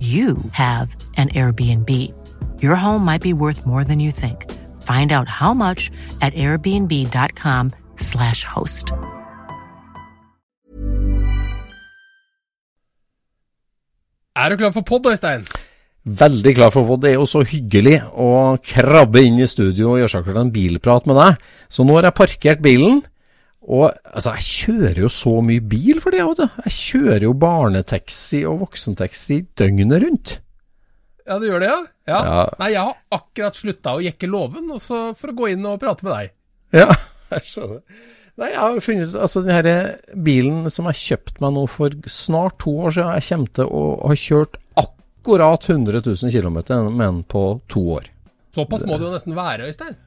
you have an Airbnb. Your home might be worth more than you think. Find out how much at airbnb.com/slash host. Er du klar for pod, Øystein? Veldig klar for pod. Det er jo så hyggelig å krabbe inn i studio og gjøre seg klar til en bilprat med deg. Så nå har jeg parkert bilen. Og altså, jeg kjører jo så mye bil for det, vet. Jeg kjører jo barnetaxi og voksentaxi døgnet rundt. Ja, du gjør det, ja? ja. Ja. Nei, jeg har akkurat slutta å jekke låven, for å gå inn og prate med deg. Ja, jeg skjønner. Nei, jeg har funnet Altså, den her bilen som jeg kjøpte meg nå for snart to år siden, jeg kommer til å ha kjørt akkurat 100 000 km med den på to år. Såpass må det jo nesten være, Øystein.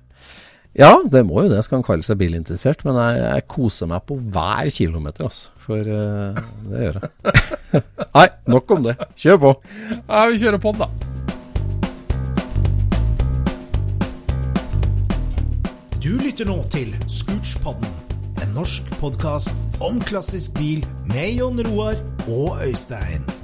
Ja, det må jo det, skal han kalle seg bilinteressert. Men jeg, jeg koser meg på hver kilometer, altså. For uh, det gjør jeg. Nei, nok om det. Kjør på. Ja, vi kjører på den, da. Du lytter nå til Scootspodden, en norsk podkast om klassisk bil med Jon Roar og Øystein.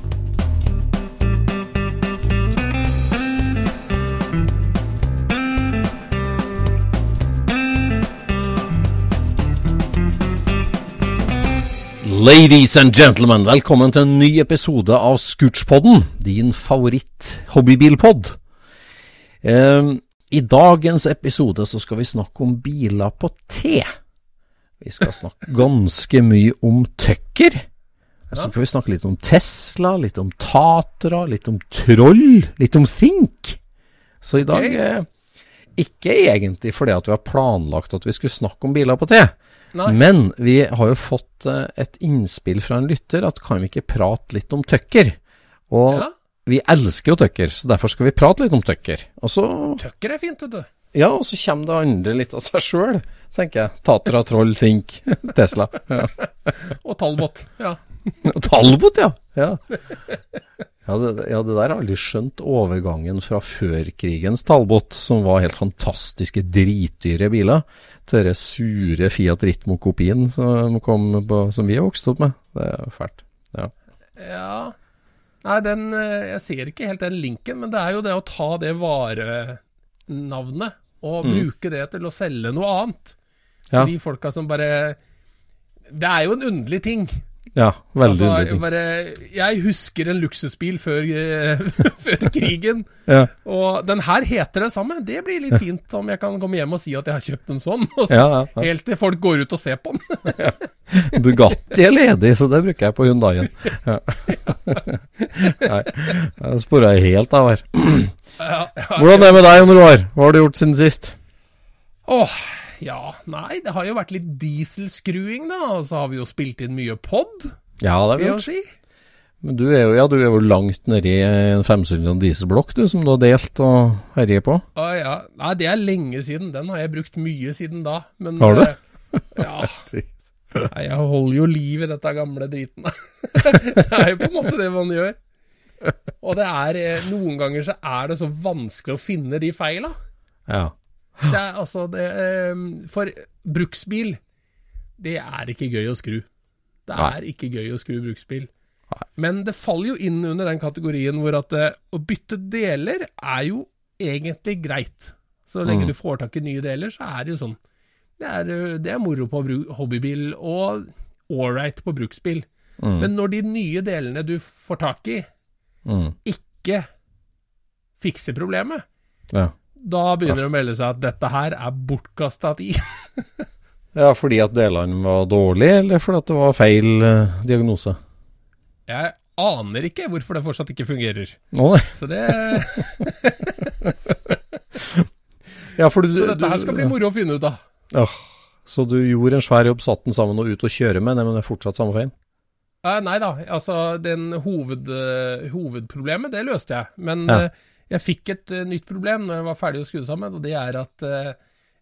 Ladies and gentlemen, velkommen til en ny episode av Scootspodden, din favoritt-hobbybilpod. Eh, I dagens episode så skal vi snakke om biler på T. Vi skal snakke ganske mye om Tucker. Så skal vi snakke litt om Tesla, litt om Tatra, litt om Troll, litt om Think. Så i dag eh, Ikke egentlig fordi at vi har planlagt at vi skulle snakke om biler på T. Nei. Men vi har jo fått eh, et innspill fra en lytter at kan vi ikke prate litt om Tucker? Og Ja. vi elsker jo Tucker, så derfor skal vi prate litt om Tucker. Og så, Tucker er fint, vet du. Ja, og så kommer det andre litt av seg sjøl, tenker jeg. Tatra, Troll, Think, Tesla. Ja. Og Talbot. Ja. Og Talbot, ja. Ja. Ja det, ja, det der har jeg aldri skjønt overgangen fra førkrigens Talbot, som var helt fantastiske, dritdyre biler, til den sure Fiat Ritmo-kopien som, som vi har vokst opp med. Det er fælt. Ja. ja. Nei, den eh, Jeg ser ikke helt den linken, men det er jo det å ta det varenavnet og bruke det til å selge noe annet. Ja. For de folka som bare Det er jo en underlig ting. Ja, veldig Altså, jeg, bare, jeg husker en luksusbil før, eh, før krigen, Ja. og den her heter det samme. Det blir litt fint om jeg kan komme hjem og si at jeg har kjøpt en sånn, så, Ja, ja, helt til folk går ut og ser på den. Bugatti er ledig, så det bruker jeg på Hundaien. Nei, jeg spora helt av her. Hvordan er det med deg, Jon Roar? Hva har du gjort siden sist? Åh, ja, nei, det har jo vært litt dieselskruing, da, og så har vi jo spilt inn mye pod, Ja, det vil jeg si. Men du er jo, ja, du er jo langt nedi en 500 dieselblokk, du, som du har delt og herjer på. Å ja, nei, det er lenge siden. Den har jeg brukt mye siden da. Men, Har du? eh, Ja. Nei, jeg holder jo liv i dette gamle driten. det er jo på en måte det man gjør. Og det er eh, Noen ganger så er det så vanskelig å finne de feila. Ja. Det er altså det, eh, For bruksbil, det er ikke gøy å skru. Det Nei. er ikke gøy å skru bruksbil. Men det faller jo inn under den kategorien hvor at eh, å bytte deler er jo egentlig greit. Så lenge Mm. du får tak i nye deler, så er det jo sånn. Det er, eh, det er moro på hobbybil og ålreit på bruksbil. Mm. Men når de nye delene du får tak i, Mm. ikke fikser problemet, Ja. Da begynner det å melde seg at dette her er bortkasta tid. ja, fordi at delene var dårlige, eller fordi at det var feil eh, diagnose? Jeg aner ikke hvorfor det fortsatt ikke fungerer. Nå, nei. Så, det, Ja, du, så dette her skal bli moro å finne ut av. Ja. så du gjorde en svær jobb, satt den sammen og ut og kjøre med, men det er fortsatt samme feil? Eh, nei da, altså den hoved, eh, hovedproblemet, det løste jeg. Men Ja. Jeg fikk et eh, nytt problem når jeg var ferdig å skru sammen, og det er at eh,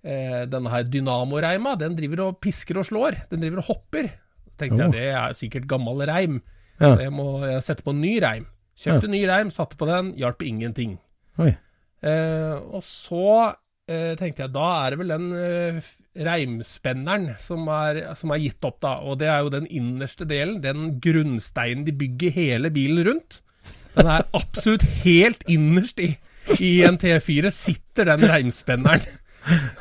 eh, denne her dynamoreima, den driver og pisker og slår. Den driver og hopper. Så tenkte Oh. jeg det er sikkert gammel reim, Ja. så jeg må sette på en ny reim. Kjøpte ny reim, satte på den, hjalp ingenting. Eh, og så eh, tenkte jeg, da er det vel den eh, reimspenneren som er, som er gitt opp, da. Og det er jo den innerste delen, den grunnsteinen de bygger hele bilen rundt. Den er absolutt helt innerst i, i en T4 sitter den reimspenneren.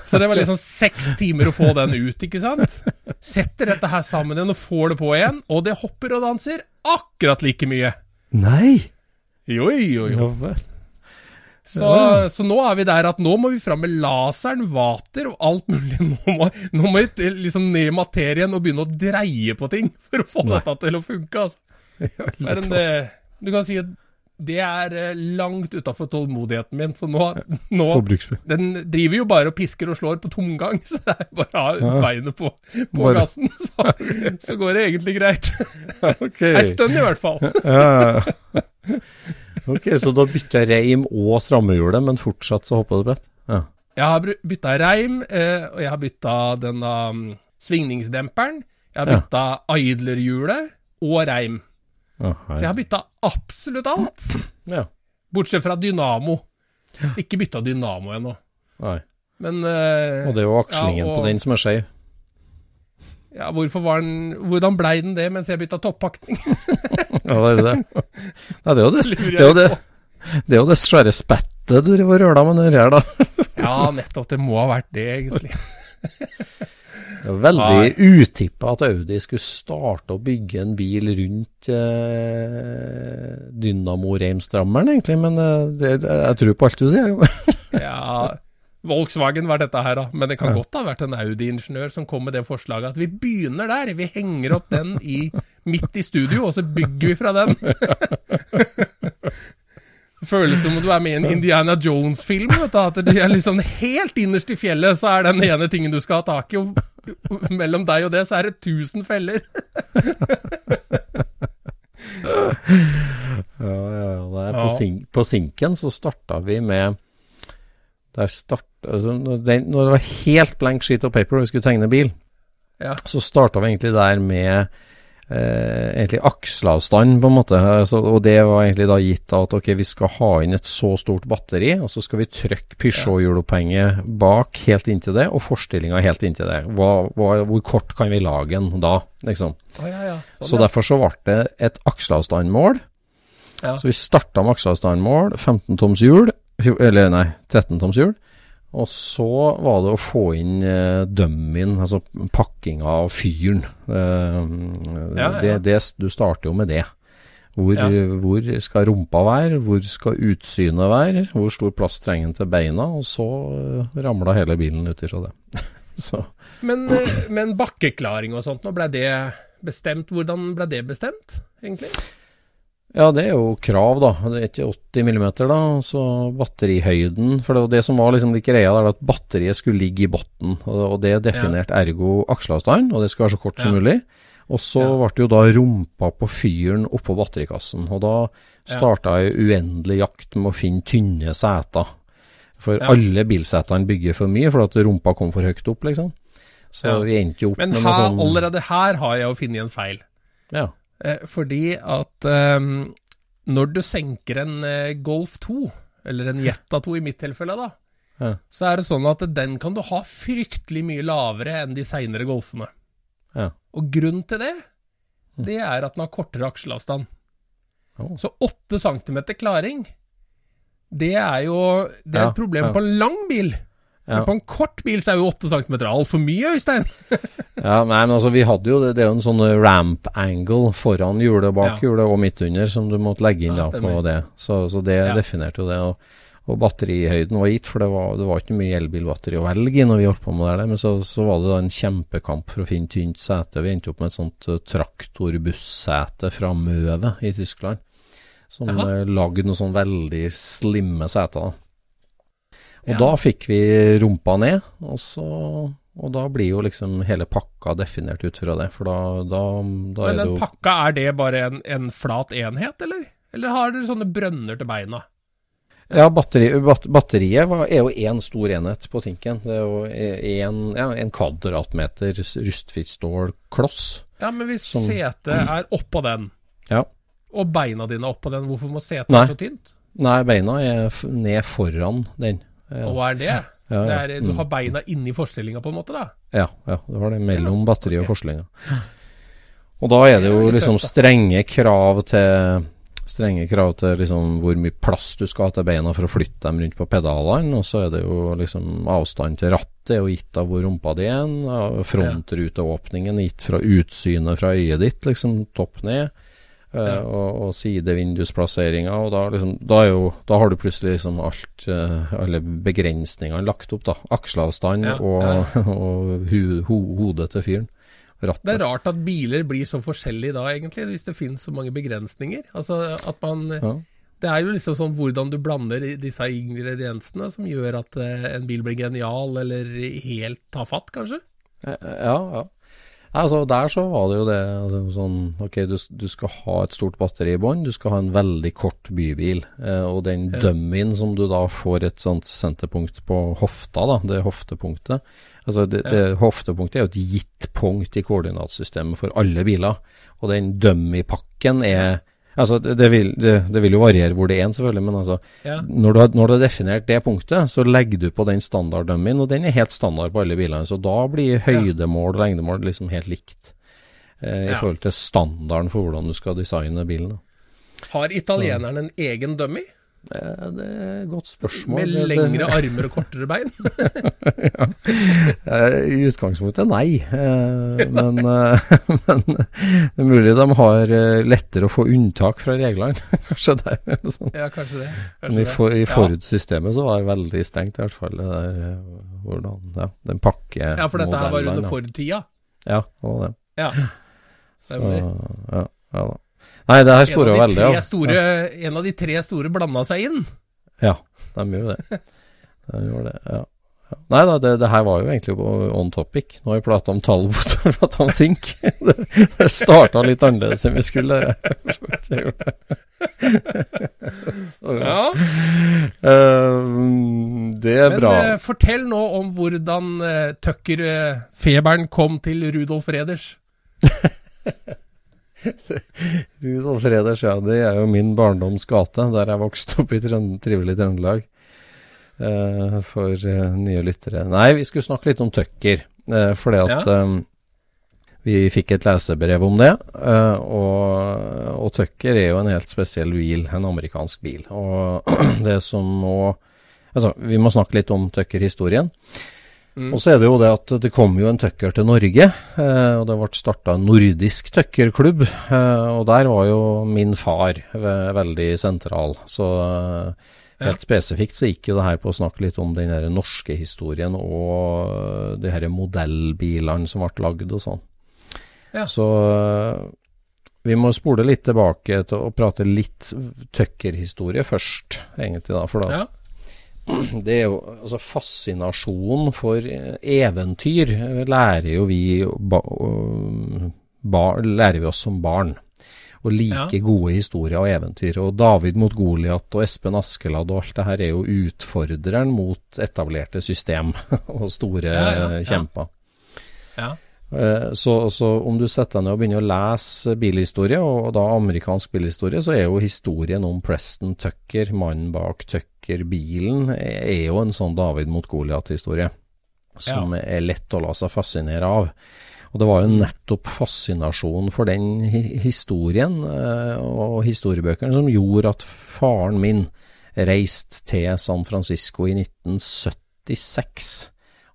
Så det var liksom seks timer å få den ut, ikke sant? Setter dette her sammen igjen og får det på igjen, og det hopper og danser akkurat like mye. Nei! Jo, jo, jo. Så, så nå er vi der at nå må vi fram med laseren, vater og alt mulig. Nå må, nå må vi liksom ned i materien og begynne å dreie på ting for å få Nei. dette til å funke. Altså. Det en, du kan si at det er eh, langt utafor tålmodigheten min. Så nå, nå Den driver jo bare og pisker og slår på tomgang, så det er bare å ha beinet på, på Bare- gassen. Så, så går det egentlig greit. Okay. Ei stund i hvert fall. Ja, ja. Ok, så da bytta jeg reim og strammehjulet, men fortsatt så hoppa det brett? Ja. Jeg har bytta reim, eh, og jeg har bytta denne um, svingningsdemperen. Jeg har Ja. idlerhjulet og reim. Så jeg har bytta absolutt alt. ja. Bortsett fra dynamo. Ikke bytta dynamo ennå. Nei. Men uh, Og det er jo akslingen ja, og- på den som er skeiv. ja, hvorfor var den, hvordan blei den det mens jeg bytta toppakning? Ja, det er jo det. Nei, det er jo det, det, er jo det, det er jo det svære spettet du driver og røla med den her, da. Ja, nettopp. Det må ha vært det, egentlig. Det er veldig utippa at Audi skulle starte å bygge en bil rundt eh, Dynamo-reimstrammeren, egentlig, men eh, det, det, jeg tror på alt du sier. Ja, Volkswagen var dette her, da. Men det kan godt ha vært en Audi-ingeniør som kom med det forslaget at vi begynner der. Vi henger opp den i, midt i studio, og så bygger vi fra den. Det føles som om du er med i en Indiana Jones-film. At det er liksom helt innerst i fjellet, så er den ene tingen du skal ha tak i. Og mellom deg og det, så er det tusen feller. Ja, ja, ja. På, sin på Thinken så starta vi med der start, altså, når, det, når det var helt blank sheet of paper og vi skulle tegne bil, Ja. så starta vi egentlig der med eh, egentlig aksleavstand, på en måte. Altså, og det var egentlig da gitt av at ok, vi skal ha inn et så stort batteri, og så skal vi trykke Peugeot-hjulopphenget bak helt inntil det, og forstillinga helt inntil det. Hva, hva, hvor kort kan vi lage den da, liksom? Oh, ja, ja. Sånn, Så derfor så ble det et aksleavstandmål. Ja. Så vi starta med aksleavstandmål, 15 toms hjul, eller nei, 13 toms hjul. Og så var det å få inn eh, dummien, altså pakkinga av fyren. Eh, Ja, ja. det, du starter jo med det. Hvor, Ja. hvor skal rumpa være, hvor skal utsynet være, hvor stor plass trenger den til beina, og så eh, ramla hele bilen ut ifra det. så Men, eh, men bakkeklaring og sånt, nå ble det bestemt. Hvordan ble det bestemt, egentlig? Ja, det er jo krav, da. Det er ikke 80 millimeter, da. Så batterihøyden For det var det som var liksom litt greia der, at batteriet skulle ligge i bunnen. Og, det er definert ergo aksleavstand, og det skulle være så kort som Ja. mulig. Og så Ja. ble det jo da rumpa på fyren oppå batterikassen. Og da starta ei uendelig jakt med å finne tynne seter. For Ja. alle bilsetene bygger for mye, for at rumpa kom for høyt opp, liksom. Så Ja. vi endte jo opp Men med noe sånn allerede her har jeg jo funnet en feil. Ja. Eh, fordi at ehm, når du senker en eh, Golf 2, eller en Jetta 2 i mitt tilfelle, da, Ja. så er det sånn at den kan du ha fryktelig mye lavere enn de seinere Golfene. Ja. Og grunnen til det, det er at den har kortere aksjeavstand. Oh. Så 8 cm klaring, det er jo Det er Ja, et problem på en lang bil. Ja. Men på en kort bil så er jo 8 cm altfor mye, Øystein. Ja, nei, men altså, vi hadde jo det, det er jo en sånn ramp angle foran hjulet, bak Ja. hjulet og midtunder som du måtte legge inn Ja, da, på det. Så, så det Ja. definerte jo det. Og, og batterihøyden var gitt, for det var, det var ikke mye elbilbatteri å velge i når vi holdt på med det der. Men så, så var det da en kjempekamp for å finne tynt sete. Vi endte opp med et sånt uh, traktorbussete fra Møve i Tyskland. Som uh, lagde noen sånn veldig slimme seter. da. Og Ja. da fikk vi rumpa ned, og, så, og da blir jo liksom hele pakka definert ut fra det. For da, da, da Men den jo pakka, er det bare en, en flat enhet, eller? Eller har dere sånne brønner til beina? Ja, batteri, bat, batteriet var, er jo én stor enhet på tinken. Det er jo en, ja, en kvadratmeter rustfritt stål-kloss. Ja, men hvis Som- setet er oppå den, Ja. og beina dine er oppå den, hvorfor må setet Nei. være så tynt? Nei, beina er ned foran den. Og hva er det? ja, det ja. er, du Mm. har beina inni forstillinga, på en måte, da? Ja, ja, du har det mellom batteri og ok. forslinga. Og da er det jo Det liksom strenge krav til Strenge krav til liksom hvor mye plass du skal ha til beina for å flytte dem rundt på pedalene. Og så er det jo liksom avstand til rattet og gitt av hvor rumpa di er. Frontruteåpningen gitt fra utsynet fra øyet ditt, liksom topp ned. Eh, Ja. Og, og sidevindusplasseringer. Og da, liksom, da, jo, da har du plutselig liksom alt eh, Alle begrensningene lagt opp, da. Aksjeavstand Ja, og, og hu, ho, hodet til fyren. Rattet. Det er rart at biler blir så forskjellige da, egentlig, hvis det finnes så mange begrensninger. Altså at man Ja. Det er jo liksom sånn hvordan du blander disse ingrediensene som gjør at eh, en bil blir genial, eller helt tar fatt, kanskje? Ja, ja. Altså, der så var det jo det altså, sånn Ok, du, du skal ha et stort batteri i bånn, du skal ha en veldig kort bybil. Eh, og den Ja. dummyen som du da får et sånt senterpunkt på hofta, da, det hoftepunktet Altså, det, Ja. det hoftepunktet er jo et gitt punkt i koordinatsystemet for alle biler. Og den dummy-pakken er Altså, det, det, vil, det, det vil jo variere hvor det er en, selvfølgelig, men altså Ja. når du, har, når du har definert det punktet, så legger du på den standarddummyen, og den er helt standard på alle bilene. Så da blir høydemål og lengdemål liksom helt likt eh, i forhold til standarden for hvordan du skal designe bilen. Da. Har italieneren en egen dummy? Eh, det er et godt spørsmål. Med lengre armer og kortere bein? ja. I utgangspunktet nei, eh, men, eh, men det er mulig de har eh, lettere å få unntak fra reglene. Kanskje det sånt. Ja, kanskje det. Men i, for, i forutsystemet så var det veldig strengt, i hvert fall. Det der, eh, hvordan, ja, den pakke Ja, for dette her var under da. Ford-tida. Ja, det var det. Ja. Så, ja, ja da. Nei, det her sporer spora veldig av. store, en av de tre store blanda seg inn. Ja, de gjør det. De gjør det, ja. Ja. Nei da, det, det her var jo egentlig on topic. Nå har vi prata om Talbot og prata om Sink. Det, det starta litt annerledes enn vi skulle. Gjorde Ja. Eh, det er Men bra. Men fortell nå om hvordan uh, Tucker-feberen kom til Rudolf Reders. Rudolf Alfrede ja. Det er jo min barndoms gate, der jeg vokste opp i trønd trivelig Trøndelag. Uh, for uh, nye lyttere. Nei, vi skulle snakke litt om Tucker. Uh, fordi at eh, vi fikk et lesebrev om det. eh, og, og Tucker er jo en helt spesiell bil, en amerikansk bil. Og det som må Altså, vi må snakke litt om Tucker-historien. Mm. Og så er det jo det at det kom jo en Tucker til Norge, eh, og det ble starta en nordisk Tucker-klubb. Eh, og der var jo min far veldig sentral. Så eh, helt spesifikt så gikk jo det her på å snakke litt om den her norske historien og de her modellbilene som ble lagd og sånn. Ja. Så vi må spole litt tilbake til å prate litt tuckerhistorie først, egentlig, da. For da Ja. det er jo altså fascinasjonen for eh, eventyr eh, lærer jo vi ba, øh, lærer vi oss som barn. Å like Ja. gode historier og eventyr. Og David mot Goliat og Espen Askeladd og alt det her er jo utfordreren mot etablerte system og store Ja, ja, eh, ja. kjemper. Ja. Eh, Så, så om du setter deg ned og begynner å lese bilhistorie, og da amerikansk bilhistorie, så er jo historien om Preston Tucker, mannen bak Tucker-bilen, er jo en sånn David mot Goliat-historie. Som er lett å la seg fascinere av. Og det var jo nettopp fascinasjonen for den historien eh, og historiebøkene som gjorde at faren min reiste til San Francisco i 1976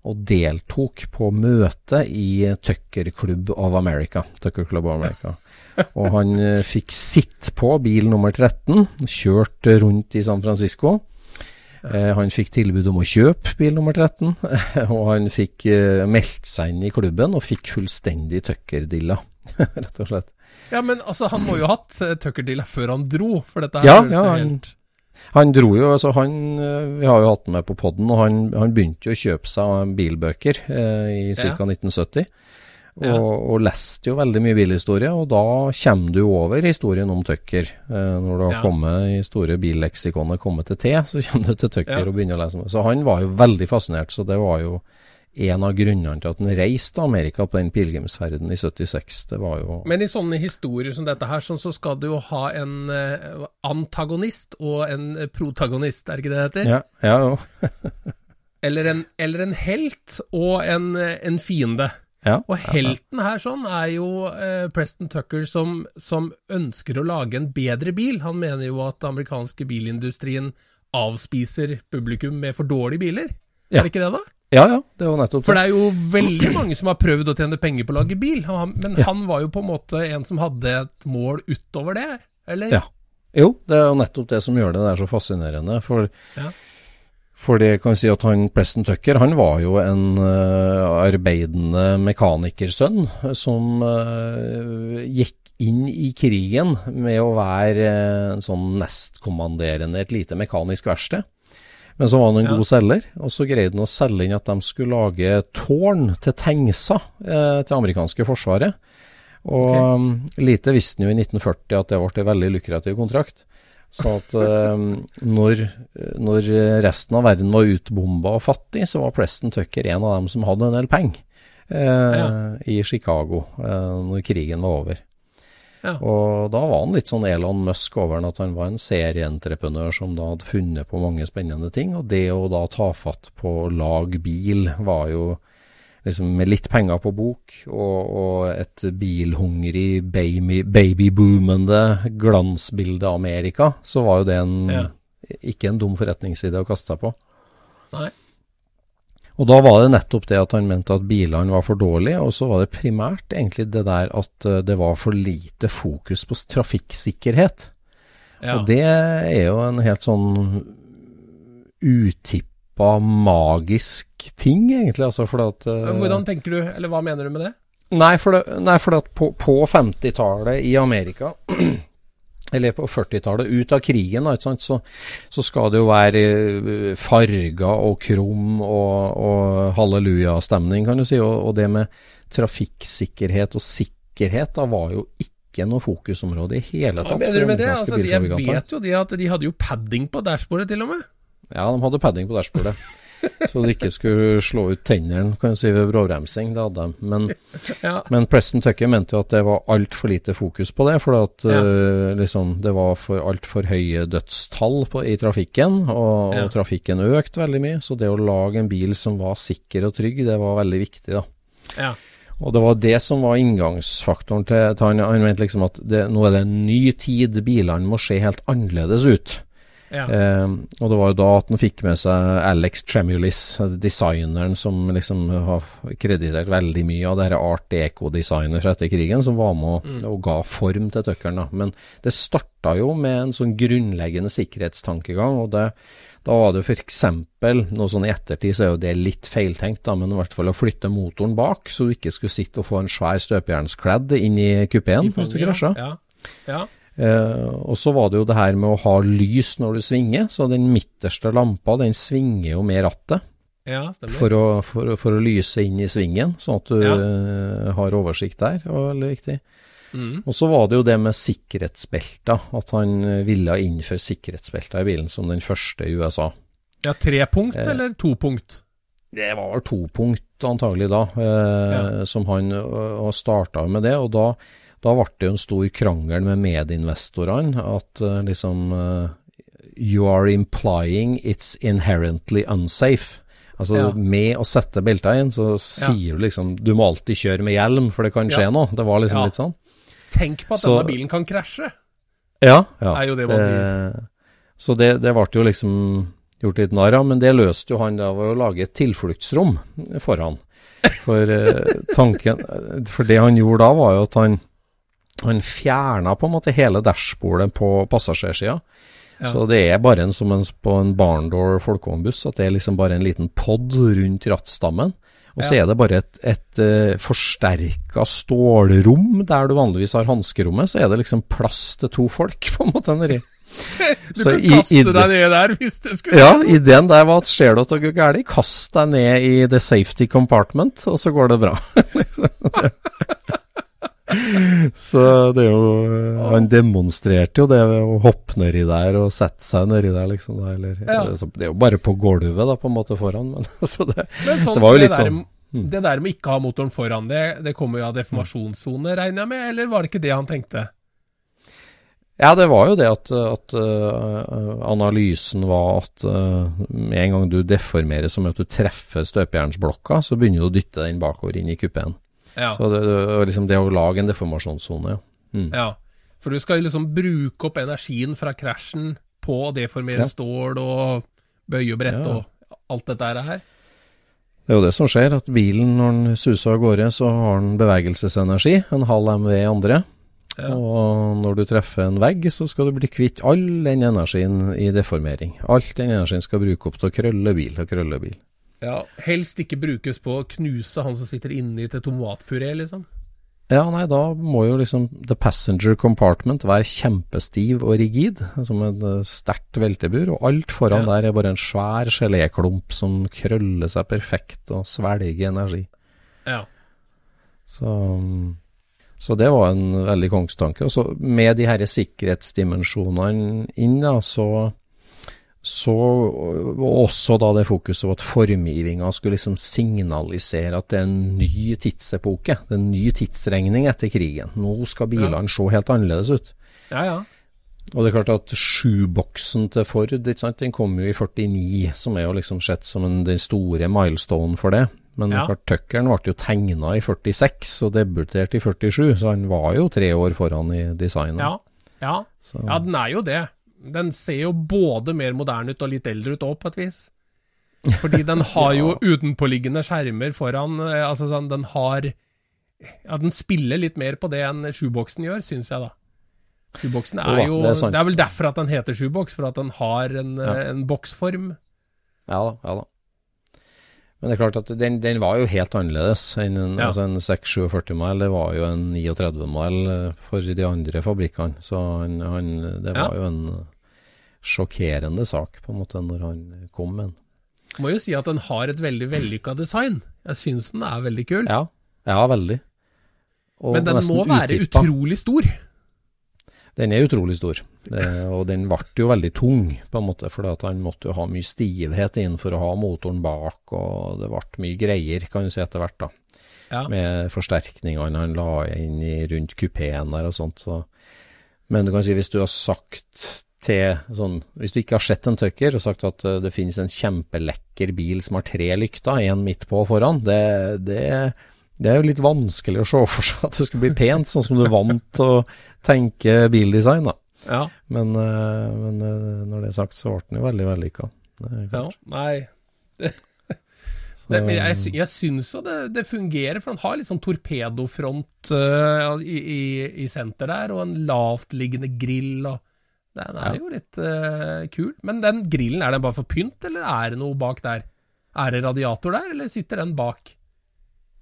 og deltok på møte i Tucker Club of America. Tucker Club of America. Og han eh, fikk sitt på bil nummer 13, kjørt rundt i San Francisco. Eh, han fikk tilbud om å kjøpe bil nummer 13, og han fikk eh, meldt seg inn i klubben og fikk fullstendig Tucker-dilla, rett og slett. Ja, men altså, han må jo ha hatt Tucker-dilla før han dro, for dette her Ja, ja, helt Han dro jo, altså han eh, Vi har jo hatt den med på podden, og han, han begynte jo å kjøpe seg bilbøker eh, i ca. Ja. 1970. Og, Ja. og leste jo veldig mye bilhistorie, og da kommer du over historien om Tucker. Eh, når du har Ja. kommet i store billeksikonet kommet til T, så kommer du til Tucker og begynner å lese. Så han var jo veldig fascinert, så det var jo en av grunnene til at han reiste til Amerika på den pilegrimsferden i 76. Det var jo Men i sånne historier som dette her, sånn, så skal du jo ha en eh, antagonist og en protagonist, er det ikke det det heter? Ja, ja jo. Eller, en, eller en helt og en, en fiende. Ja, Og helten her sånn er jo eh, Preston Tucker som, som ønsker å lage en bedre bil. Han mener jo at den amerikanske bilindustrien avspiser publikum med for dårlige biler. Ja. Er det ikke det, da? Ja, ja, det var nettopp For det er jo veldig mange som har prøvd å tjene penger på å lage bil, men Ja. han var jo på en måte en som hadde et mål utover det, eller? Ja. Jo, det er jo nettopp det som gjør det der så fascinerende. For, Ja. for det kan si at han Preston Tucker han var jo en uh, arbeidende mekanikersønn som uh, gikk inn i krigen med å være uh, en sånn nestkommanderende et lite mekanisk verksted. Men så var han en Ja. god selger, og så greide han å selge inn at de skulle lage tårn til Tengsa eh, til amerikanske forsvaret. Og Ok. um, lite visste han jo i 1940 at det ble en veldig lukrativ kontrakt. Så at eh, når, når resten av verden var utbomba og fattig, så var Preston Tucker en av dem som hadde en del penger eh, Ja. i Chicago eh, når krigen var over. Ja. Og da var han litt sånn Elon Musk over den, at han var en serieentreprenør som da hadde funnet på mange spennende ting. Og det å da ta fatt på å lage bil var jo liksom med litt penger på bok og, og et bilhungrig, baby, babyboomende glansbilde av Amerika, så var jo det en, Ja. ikke en dum forretningside å kaste seg på. Nei. Og da var det nettopp det at han mente at bilene var for dårlige, og så var det primært egentlig det der at eh, det var for lite fokus på trafikksikkerhet. Ja. Og det er jo en helt sånn utippa magisk ting, egentlig. Altså at eh, Hvordan tenker du, eller hva mener du med det? Nei, for, det, nei, for at på, på 50-tallet i Amerika eller på 40-tallet, ut av krigen, da, så, så skal det jo være eh, farger og krum og, og hallelujastemning, kan du si. Og, og det med trafikksikkerhet og sikkerhet da var jo ikke noe fokusområde i hele Hva tatt. mener du med det? Altså, jeg vet jo de at de hadde jo padding på dashbordet til og med. Ja, de hadde padding på dashbordet. Så de ikke skulle slå ut tennene kan si, ved bråbremsing. Det hadde de. Men, Ja. men Preston Tucker mente jo at det var altfor lite fokus på det. For at Ja. uh, liksom, det var for altfor høye dødstall på, i trafikken, og, Ja. og trafikken økte veldig mye. Så det å lage en bil som var sikker og trygg, det var veldig viktig. da. Ja. Og det var det som var inngangsfaktoren til, til han. Han mente liksom at det, nå er det en ny tid, bilene må se helt annerledes ut. Ja. Eh, og det var jo da at han fikk med seg Alex Tremulis, designeren som liksom har kreditert veldig mye av det her art deco-designet fra etter krigen, som var med og, og ga form til Tuckeren. Men det starta jo med en sånn grunnleggende sikkerhetstankegang, og det, da var det f.eks. noe sånn i ettertid så er jo det litt feiltenkt, da, men i hvert fall å flytte motoren bak, så du ikke skulle sitte og få en svær støpejernskledd inn i kupeen hvis du krasja. Ja. ja. Eh, og så var det jo det her med å ha lys når du svinger, så den midterste lampa den svinger jo med rattet Ja, for å, for, for å lyse inn i svingen, sånn at du Ja. eh, har oversikt der. Det var veldig viktig. Mm. Og så var det jo det med sikkerhetsbelter, at han eh, ville innføre sikkerhetsbelter i bilen som den første i USA. Ja, tre punkt Eh. eller to punkt? Det var to punkt, antagelig da, eh, som han uh, starta med det. Og da, da ble det jo en stor krangel med medinvestorene. At uh, liksom uh, You are implying it's inherently unsafe. Altså Ja. med å sette belta inn, så sier du liksom Du må alltid kjøre med hjelm, for det kan skje Ja. noe. Det var liksom Ja. litt sånn. Tenk på at Så- denne bilen kan krasje. Ja, ja. Er jo det man sier. Så det, det ble jo liksom gjort litt narr av, men det løste jo han da ved å lage et tilfluktsrom for han. For eh, tanken For det han gjorde da, var jo at han han fjerna på en måte hele dashbordet på passasjersida. Ja. Så det er bare en som en, på en barndoor folkevognbuss, at det er liksom bare en liten pod rundt rattstammen. Og så Ja. er det bare et, et uh, forsterka stålrom der du vanligvis har hanskerommet, så er det liksom plass til to folk, på en måte, nedi. Du Så kan i- kaste i deg ned der hvis det skulle Ja, ideen der var at ser du at det går galt, kast deg ned i the safety compartment, og så går det bra. så det er jo Han demonstrerte jo det ved å hoppe nedi der og sette seg nedi der, liksom. Eller, Ja. det er jo bare på gulvet, da, på en måte, foran. Men, så det, Men sånn, det var jo litt sånn mm. Det der med ikke å ha motoren foran, det, det kommer jo av deformasjonssone, regner jeg med, eller var det ikke det han tenkte? Ja, det var jo det at, at uh, analysen var at med uh, en gang du deformerer som at du treffer støpejernsblokka, så begynner du å dytte den bakover inn i kupeen. Ja. Så det, liksom det å lage en deformasjonssone, ja. Mm. ja. For du skal liksom bruke opp energien fra krasjen på å deformere Ja. stål og bøye og brette Ja. og alt dette her. Det er jo det som skjer, at bilen når den suser av gårde, så har den bevegelsesenergi, en halv MV andre. Ja. Og når du treffer en vegg, så skal du bli kvitt all den energien i deformering. Alt den energien skal bruke opp til å krølle bil og krølle bil. Ja, Helst ikke brukes på å knuse han som sitter inni til tomatpuré, liksom. Ja, nei, da må jo liksom the passenger compartment være kjempestiv og rigid, som et eh, sterkt veltebur, og alt foran Ja. der er bare en svær geléklump som krøller seg perfekt og svelger energi. Ja. Så, så det var en veldig kongstanke. Og så med de her sikkerhetsdimensjonene inn, da, så så og også da det fokuset på at formgivinga skulle liksom signalisere at det er en ny tidsepoke. Det er en ny tidsregning etter krigen. Nå skal bilene se helt annerledes ut. Ja, ja. Og det er klart at sjuboksen til Ford, den kom jo i 49, som er jo liksom sett som en, den store milestone for det. Men Ja. klart, Tuckeren ble jo tegna i 46 og debuterte i 47, så han var jo tre år foran i designet. Ja. Ja. Ja, den er jo det. Den ser jo både mer moderne ut og litt eldre ut òg, på et vis. Fordi den har jo utenpåliggende skjermer foran. eh, Altså sånn, den har Ja, den spiller litt mer på det enn sjuboksen gjør, syns jeg, da. Sjuboksen er jo det er. Det er vel derfor at den heter sjuboks, for at den har en, Ja. eh, en boksform. ja da, ja da. Men det er klart at den, den var jo helt annerledes enn en, Ja. altså en 647 mile. Det var jo en 39 mile for de andre fabrikkene. Så han, han, det Ja. var jo en sjokkerende sak, på en måte, når han kom med den. Må jo si at den har et veldig vellykka design. Jeg syns den er veldig kul. Ja, ja veldig. Og Men den må være utippa. utrolig stor. Den er utrolig stor, og den ble jo veldig tung, på en måte, for han måtte jo ha mye stivhet inn for å ha motoren bak, og det ble mye greier, kan du si, etter hvert, da. Ja. Med forsterkningene han la inn i, rundt kupeen der og sånt. Så. Men du kan si, hvis du har sagt til sånn Hvis du ikke har sett en Tucker og sagt at eh, det finnes en kjempelekker bil som har tre lykter, én midt på og foran, det, det, det er jo litt vanskelig å se for seg at det skulle bli pent, sånn som du er vant til å tenke bildesign, da. Ja. Men, eh, men eh, når det er sagt, så ble den jo veldig vellykka. Ja. Nei. Det, men jeg, jeg syns jo det, det fungerer, for han har litt sånn torpedofront uh, i, i, i senter der, og en lavtliggende grill, og den er jo litt uh, kul. Men den grillen, er den bare for pynt, eller er det noe bak der? Er det radiator der, eller sitter den bak?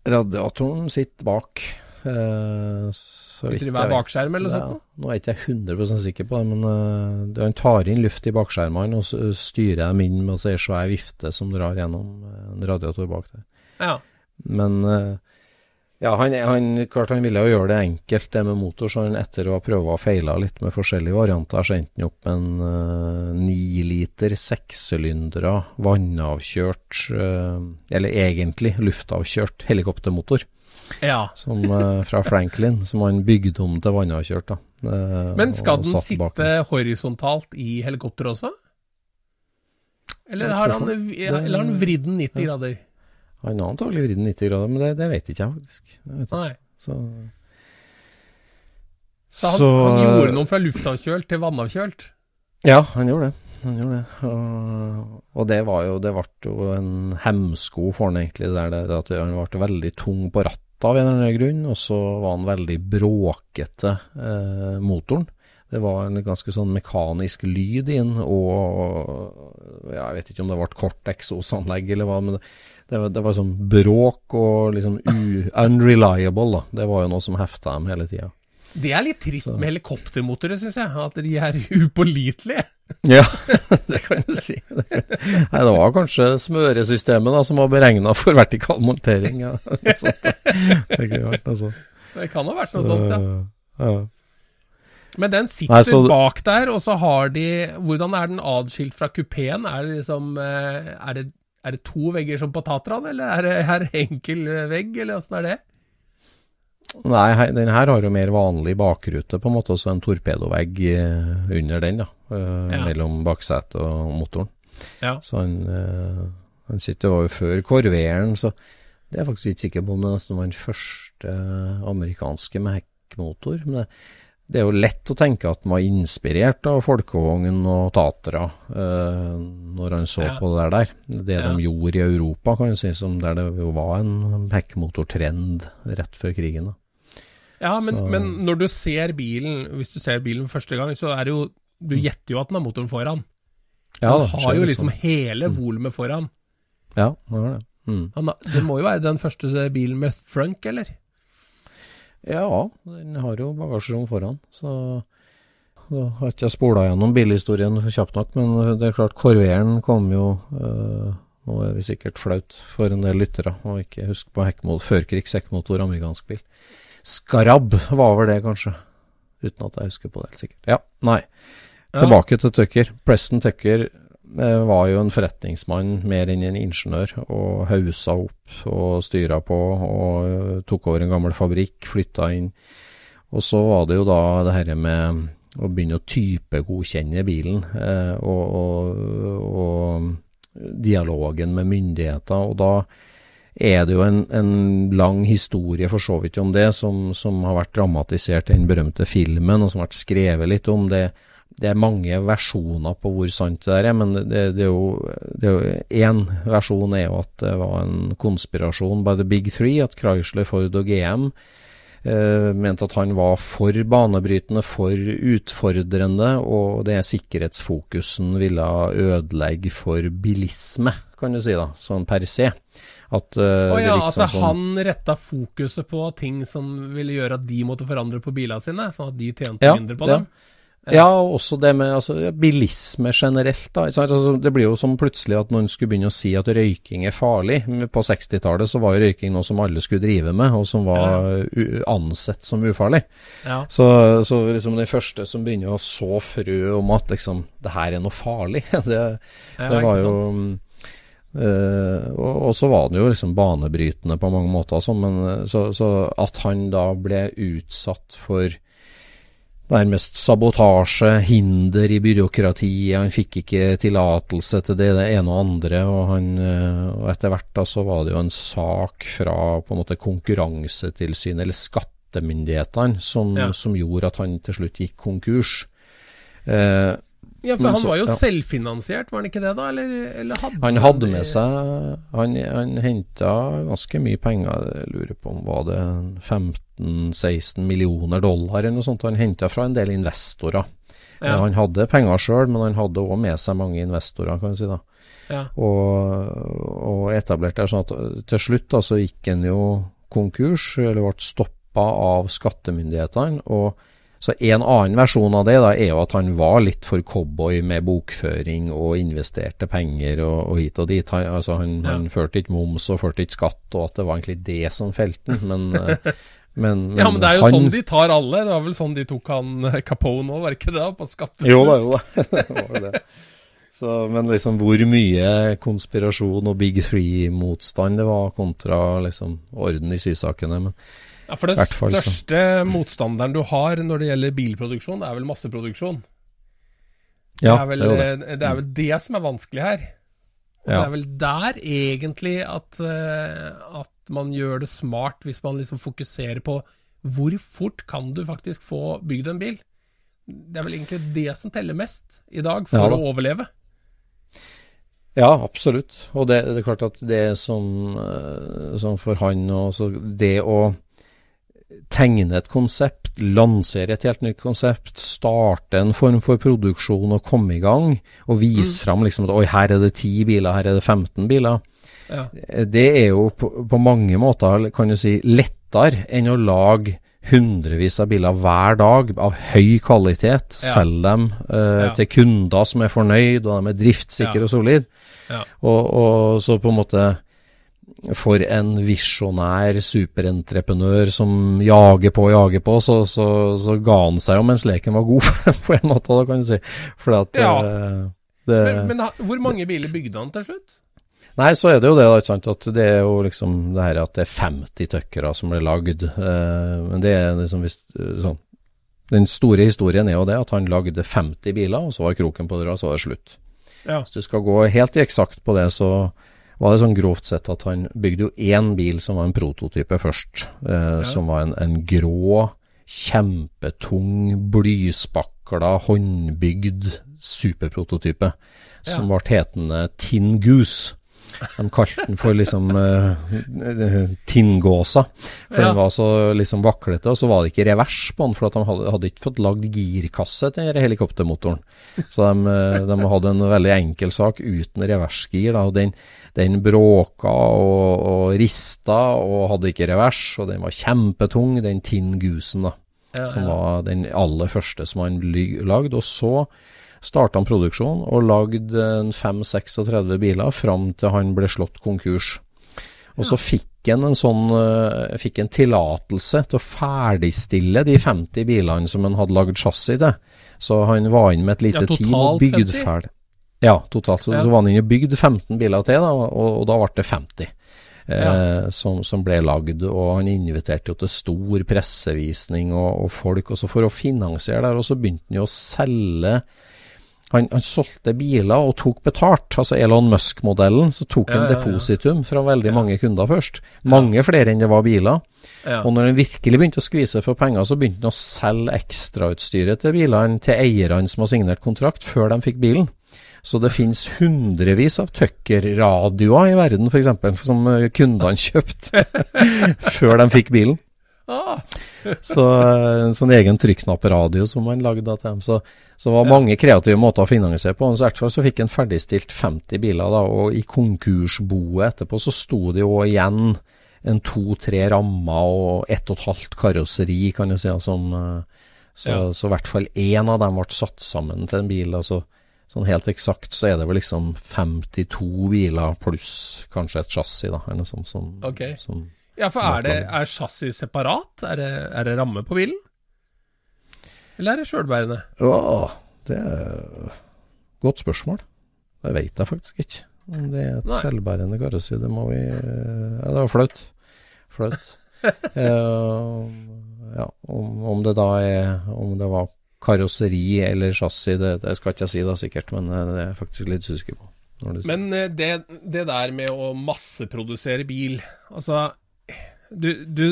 Radiatoren sitter bak. Uh, så vidt jeg vet. bakskjerm eller noe Ja, sånt? Nå er ikke jeg 100 sikker på det, men uh, han tar inn luft i bakskjermene og så styrer dem inn med å svær vifte som drar gjennom en radiator bak der. Ja. Men, eh, Ja, han, han, klart han ville jo gjøre det enkelt det med motor, så han etter å ha prøvd og feila litt med forskjellige varianter, så endte han opp med en ni uh, liter sekssylindere vannavkjørt, uh, eller egentlig luftavkjørt helikoptermotor. Ja. Som, uh, fra Franklin, som han bygde om til vannavkjørt. da. Men skal den sitte horisontalt i helikopteret også? Eller har han, eller har han vridd den 90 grader? Han har antagelig vridd 90 grader, men det, det vet ikke jeg faktisk. Jeg ikke. Nei. Så, så, han, han, gjorde noe fra luftavkjølt til vannavkjølt? Ja, han gjorde det. Han gjorde det. Og, og det var jo Det ble jo en hemsko for han egentlig, der det, at han ble veldig tung på rattet av en eller annen grunn, og så var han veldig bråkete, eh, motoren. Det var en ganske sånn mekanisk lyd inn, og ja, jeg vet ikke om det ble kort eksosanlegg eller hva, men det, det, var, det var sånn bråk og liksom unreliable, da. Det var jo noe som hefta dem hele tida. Det er litt trist Så. med helikoptermotorer, syns jeg. At de er upålitelige. Ja, det kan du si. Nei, det var kanskje smøresystemet da, som var beregna for vertikal montering. Ja. Det, kunne vært, noe sånt. det kan ha vært noe Så, sånt, ja. ja. Men den sitter Nei, så, bak der, og så har de Hvordan er den adskilt fra kupeen? Er det liksom eh, Er det, er det to vegger som på Tatran, eller er det, her enkel vegg, eller åssen er det? Nei, den her har jo mer vanlig bakrute, på en måte, også en torpedovegg eh, under den, da. Eh, ja. Mellom baksetet og motoren. Ja. Så han, han sitter jo før korveren, så det er jeg faktisk ikke sikker på om det nesten var den første amerikanske med hekkmotor. Men det, det er jo lett å tenke at man var inspirert av folkevogn og Tatra eh, når han så ja. på det der. Det ja. de gjorde i Europa, kan du si, som der det jo var en hekkmotortrend rett før krigen. Da. Ja, men, men, når du ser bilen, hvis du ser bilen første gang, så er det jo Du mm. gjetter jo at den har motoren foran. Ja, han har jo liksom sånn. hele mm. volumet foran. Ja, det var det. Mm. Han, det må jo være den første bilen med frunk, eller? Ja, den har jo bagasjerom foran, så da har ikke jeg spola gjennom bilhistorien kjapt nok, men det er klart, Corveren kom jo øh, Nå er vi sikkert flaut for en del lyttere å ikke huske på hekkmotor, førkrigs hekkmotor, amerikansk bil. Skarab var vel det, kanskje? Uten at jeg husker på det helt sikkert. Ja, nei. Tilbake ja. til Tucker. Preston Tucker var jo en forretningsmann mer enn en ingeniør, og hausa opp og styra på og tok over en gammel fabrikk, flytta inn. Og så var det jo da det herre med å begynne å typegodkjenne bilen, eh, og, og, og, dialogen med myndigheter. Og da er det jo en, en, lang historie for så vidt om det, som, som har vært dramatisert i den berømte filmen, og som har vært skrevet litt om det det er mange versjoner på hvor sant det der er, men det, det er jo Én versjon er jo at det var en konspirasjon by the big three, at Chrysler, Ford og GM eh, mente at han var for banebrytende, for utfordrende, og det sikkerhetsfokusen ville ødelegge for bilisme, kan du si da, sånn per se. At, uh, oh, ja, at sånn, han retta fokuset på ting som ville gjøre at de måtte forandre på bilene sine, sånn at de tjente ja, mindre på ja. dem? Ja, og også det med altså, bilisme generelt. Da. Altså, det blir jo som plutselig at noen skulle begynne å si at røyking er farlig. På 60-tallet så var jo røyking noe som alle skulle drive med, og som var ansett som ufarlig. Ja. Så, så liksom den første som begynner å så frø om at liksom, det her er noe farlig, det, det var jo Uh, og, og, så var det jo liksom banebrytende på mange måter, altså, men så, så, at han da ble utsatt for nærmest sabotasje, hinder i byråkratiet. Han fikk ikke tillatelse til det, det ene og andre. Og, han, eh, og etter hvert da så var det jo en sak fra på en måte Konkurransetilsynet, eller skattemyndighetene, som, ja. som gjorde at han til slutt gikk konkurs. Eh, ja, for han var jo selvfinansiert, var han ikke det da? Eller, eller hadde han hadde med seg Han, han henta ganske mye penger, jeg lurer på om var det 15-16 millioner dollar eller noe sånt. Han henta fra en del investorer. Ja. Han hadde penger sjøl, men han hadde òg med seg mange investorer, kan du si. da. Ja. Og, og etablerte sånn at til slutt da, så gikk han jo konkurs, eller ble stoppa av skattemyndighetene. og Så en annen versjon av det da, er jo at han var litt for cowboy med bokføring og investerte penger og, og hit og dit. Han, altså han, Ja. han førte ikke moms og førte ikke skatt, og at det var egentlig det som felte han. Men, men, men, Ja, men det er jo han, sånn de tar alle. Det var vel sånn de tok han eh, Capone òg, var det ikke det? På skattesnusk. Jo da, jo da. det var det. Så, men liksom hvor mye konspirasjon og Big Three-motstand det var kontra liksom orden i sysakene. Men Ja, for den fall så. største motstanderen du har når det gjelder bilproduksjon, det er vel masseproduksjon. ja, det, er vel, det er det. eh, det er vel det som er vanskelig her. Og Ja. det er vel der egentlig at, eh, at man gjør det smart, hvis man liksom fokuserer på hvor fort kan du faktisk få bygd en bil. Det er vel egentlig det som teller mest i dag for Ja da. å overleve. Ja, absolutt. Og det, det er klart at det som, eh, som for han også, Det å tegne et konsept, lansere et helt nytt konsept, starte en form for produksjon og komme i gang, og vise fram liksom at oi, her er det 10 biler, her er det 15 biler. Ja. Det er jo på, på mange måter, kan du si, lettere enn å lage hundrevis av biler hver dag av høy kvalitet. Ja. Selge dem eh, Ja. til kunder som er fornøyd, og de er driftssikre og solide. Ja. Og, og så på en måte for en visjonær superentreprenør som jager på og jager på, så, så, så ga han seg jo mens leken var god, på en måte, da kan du si. At Ja. eh, det, Men, men hvor mange biler bygde han til slutt? Nei, så er det jo det, da. At det er jo liksom det her at det er 50 tøkkere som ble lagd. Eh, men det er liksom hvis sånn Den store historien er jo det at han lagde 50 biler, og så var kroken på døra, så var det slutt. Ja. Hvis du skal gå helt eksakt på det, så var det sånn grovt sett at han bygde jo én bil som var en prototype først. Eh, Som var en, en grå, kjempetung, blyspakla, håndbygd superprototype. Som ble hetende Tin Goose. De kalte den for liksom uh, tinngåsa, for Ja. den var så liksom vaklete. Og så var det ikke revers på den, for at de hadde, hadde ikke fått lagd girkasse til helikoptermotoren. Så de, eh, de hadde en veldig enkel sak uten reversgir. Da, og den, den bråka og, og rista og hadde ikke revers, og den var kjempetung, den Tinngusen, da. Ja, som var den aller første som han lagde. Og så starta han produksjon og lagde en 5-36 biler fram til han ble slått konkurs. Og så fikk han en sånn eh, fikk en tillatelse til å ferdigstille de 50 bilene som han hadde lagd chassis til. Så han var inne med et lite Ja, team og bygde ferdig. Ja, totalt. Så, Ja. så var han inne og bygde 15 biler til, da, og, og da ble det 50 eh, Ja. som, som ble lagd. Og han inviterte jo til stor pressevisning og, og folk. Og så for å finansiere det, og så begynte han jo å selge han, han solgte biler og tok betalt. Altså Elon Musk-modellen, så tok Ja, han ja, ja. depositum fra veldig mange kunder først. Mange flere enn det var biler. Ja. Og når han virkelig begynte å skvise for penger, så begynte han å selge ekstrautstyret til bilene til eierne som har signert kontrakt, før de fikk bilen. Så det finnes hundrevis av Tucker-radioer i verden, f.eks., som kundene kjøpte før de fikk bilen. Ah, Så eh, en sånn egen trykknappradio som man lagde til dem. Så, så var mange kreative måter å finansiere på. Så i hvert fall så fikk en ferdigstilt 50 biler, da, og i konkursboet etterpå så sto det jo igjen en to-tre rammer og ett og et halvt karosseri, kan du si. Som, eh, så, Ja. så i hvert fall én av dem ble satt sammen til en bil. altså Sånn helt eksakt så er det vel liksom 52 biler pluss kanskje et chassis, da. Eller noe sånt som, okay. som ja, for er, det, er chassis separat? Er det, er det ramme på bilen? Eller er det sjølbærende? Ja, det er godt spørsmål. Det vet jeg faktisk ikke. Om det er et Nei. selvbærende karossi, det må vi Ja, det var flaut. Flaut. uh, ja, om, om det da er Om det var karosseri eller chassis, det, det skal ikke jeg si da sikkert, men eh, det er jeg faktisk litt usikker på. Men eh, det, det der med å masseprodusere bil Altså, du, du,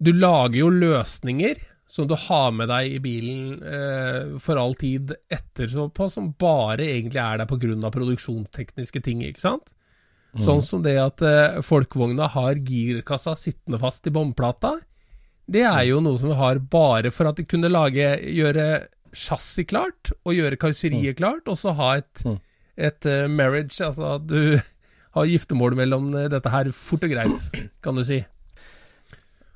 du lager jo løsninger som du har med deg i bilen eh, for all tid etterpå, som bare egentlig er der pga. produksjonstekniske ting, ikke sant? Sånn som det at eh, folkevogna har girkassa sittende fast i båndplata. Det er jo noe som vi har bare for at de kunne lage, gjøre chassis klart, og gjøre karosseriet klart, og så ha et, Mm. et uh, marriage, altså at du har giftermål mellom eh, dette her fort og greit, kan du si.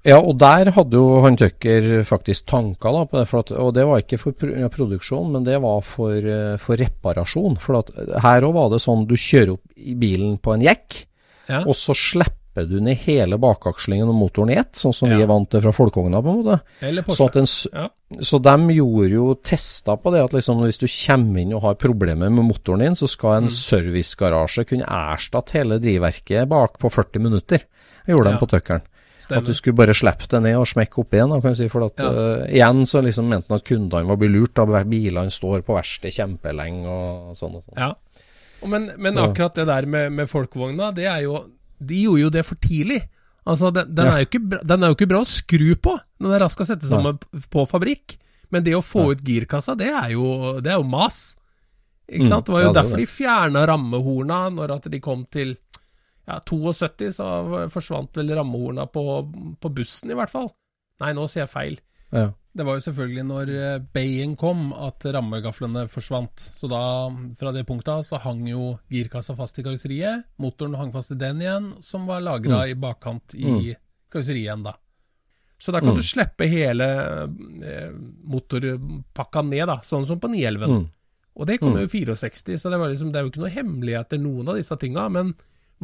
Ja, og der hadde jo han Tucker faktisk tanker da, på det. For at, og det var ikke for pro produksjon, men det var for, eh, for reparasjon. For at her òg var det sånn du kjører opp i bilen på en jekk, Ja. og så slipper du ned hele bakakslingen og motoren i ett, sånn som vi er vant til fra folkeogna, på en måte. Eller Porsche. at en, Ja. så de gjorde jo tester på det at liksom hvis du kommer inn og har problemer med motoren din, så skal Mm. en servicegarasje kunne erstatte hele drivverket bak på 40 minutter. Det gjorde Ja. de på Tuckeren. At du skulle bare slippe det ned og smekke opp igjen. Kan jeg si, for at, Ja. uh, igjen så liksom mente han at kundene var lurt. Da bilene står på verksted kjempelenge og sånn og sånn. Ja. Men, men akkurat det der med, med folkevogna, det er jo De gjorde jo det for tidlig. Altså, den, den, Ja. er jo ikke, den er jo ikke bra å skru på når den raskt å sette sammen ja. på fabrikk. Men det å få ut girkassa, det er jo, det er jo mas. Ikke Mm, sant? Det var jo det er derfor det. de fjerna rammehorna når at de kom til ja, 72, så forsvant vel rammehorna på, på bussen, i hvert fall. Nei, nå sier jeg feil. Ja. Det var jo selvfølgelig når eh, Bayen kom at rammegaflene forsvant. Så da, fra det punktet så hang jo girkassa fast i karosseriet. Motoren hang fast i den igjen, som var lagra i bakkant i karosseriet igjen, da. Så da kan Mm. du slippe hele eh, motorpakka ned, da, sånn som på 911. Mm. Og det kom jo i 64, så det, var liksom, det er jo ikke noe hemmeligheter noen av disse tinga. Men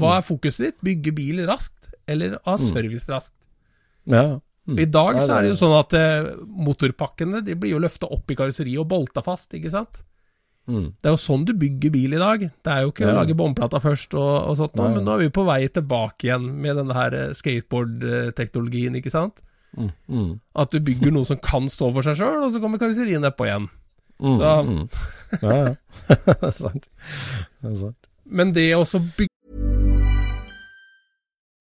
hva er fokuset ditt? Bygge bil raskt, eller ha service raskt? Ja. Mm. I dag så er det jo sånn at eh, motorpakkene de blir jo løfta opp i karosseriet og bolta fast, ikke sant? Mm. Det er jo sånn du bygger bil i dag. Det er jo ikke å lage båndplata først og, og sånt, nå, men nå er vi på vei tilbake igjen med denne her eh, skateboard-teknologien, ikke sant? Mm. Mm. At du bygger noe som kan stå for seg sjøl, og så kommer karosseriet nedpå igjen. Mm. Så- Mm. Ja, ja. det er sant. Det er sant. Men det å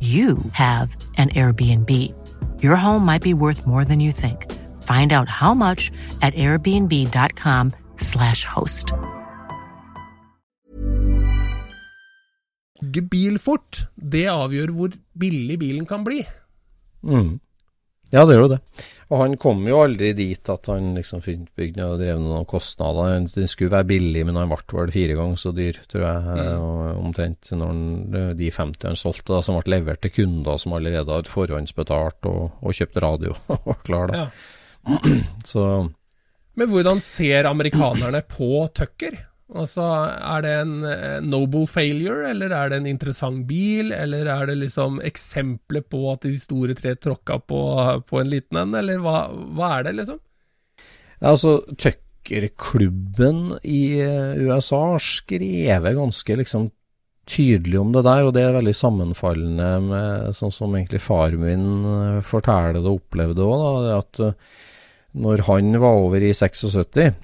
you have an Airbnb. Your home might be worth more than you think. Find out how much at airbnb.com/slash host. bygge bil fort, det avgjør hvor billig bilen kan bli. Mm. Ja, det gjør jo det. Og han kom jo aldri dit at han liksom bygde og drev noen kostnader. Den skulle være billig, men han ble vel fire ganger så dyr, tror jeg, Mm. omtrent når han, de 50 han solgte, da, som ble levert til kunder som allerede hadde forhåndsbetalt og, og kjøpt radio og klar, da. Ja. Så Men hvordan ser amerikanerne på Tucker? Altså, Er det en eh, noble failure, eller er det en interessant bil, eller er det liksom eksempler på at de store tre tråkka på, på en liten en, eller hva, hva er det, liksom? Ja, altså, Tucker-klubben i eh, USA har skrevet ganske liksom tydelig om det der, og det er veldig sammenfallende med sånn som egentlig far min eh, forteller det og opplevde òg, At når han var over i 76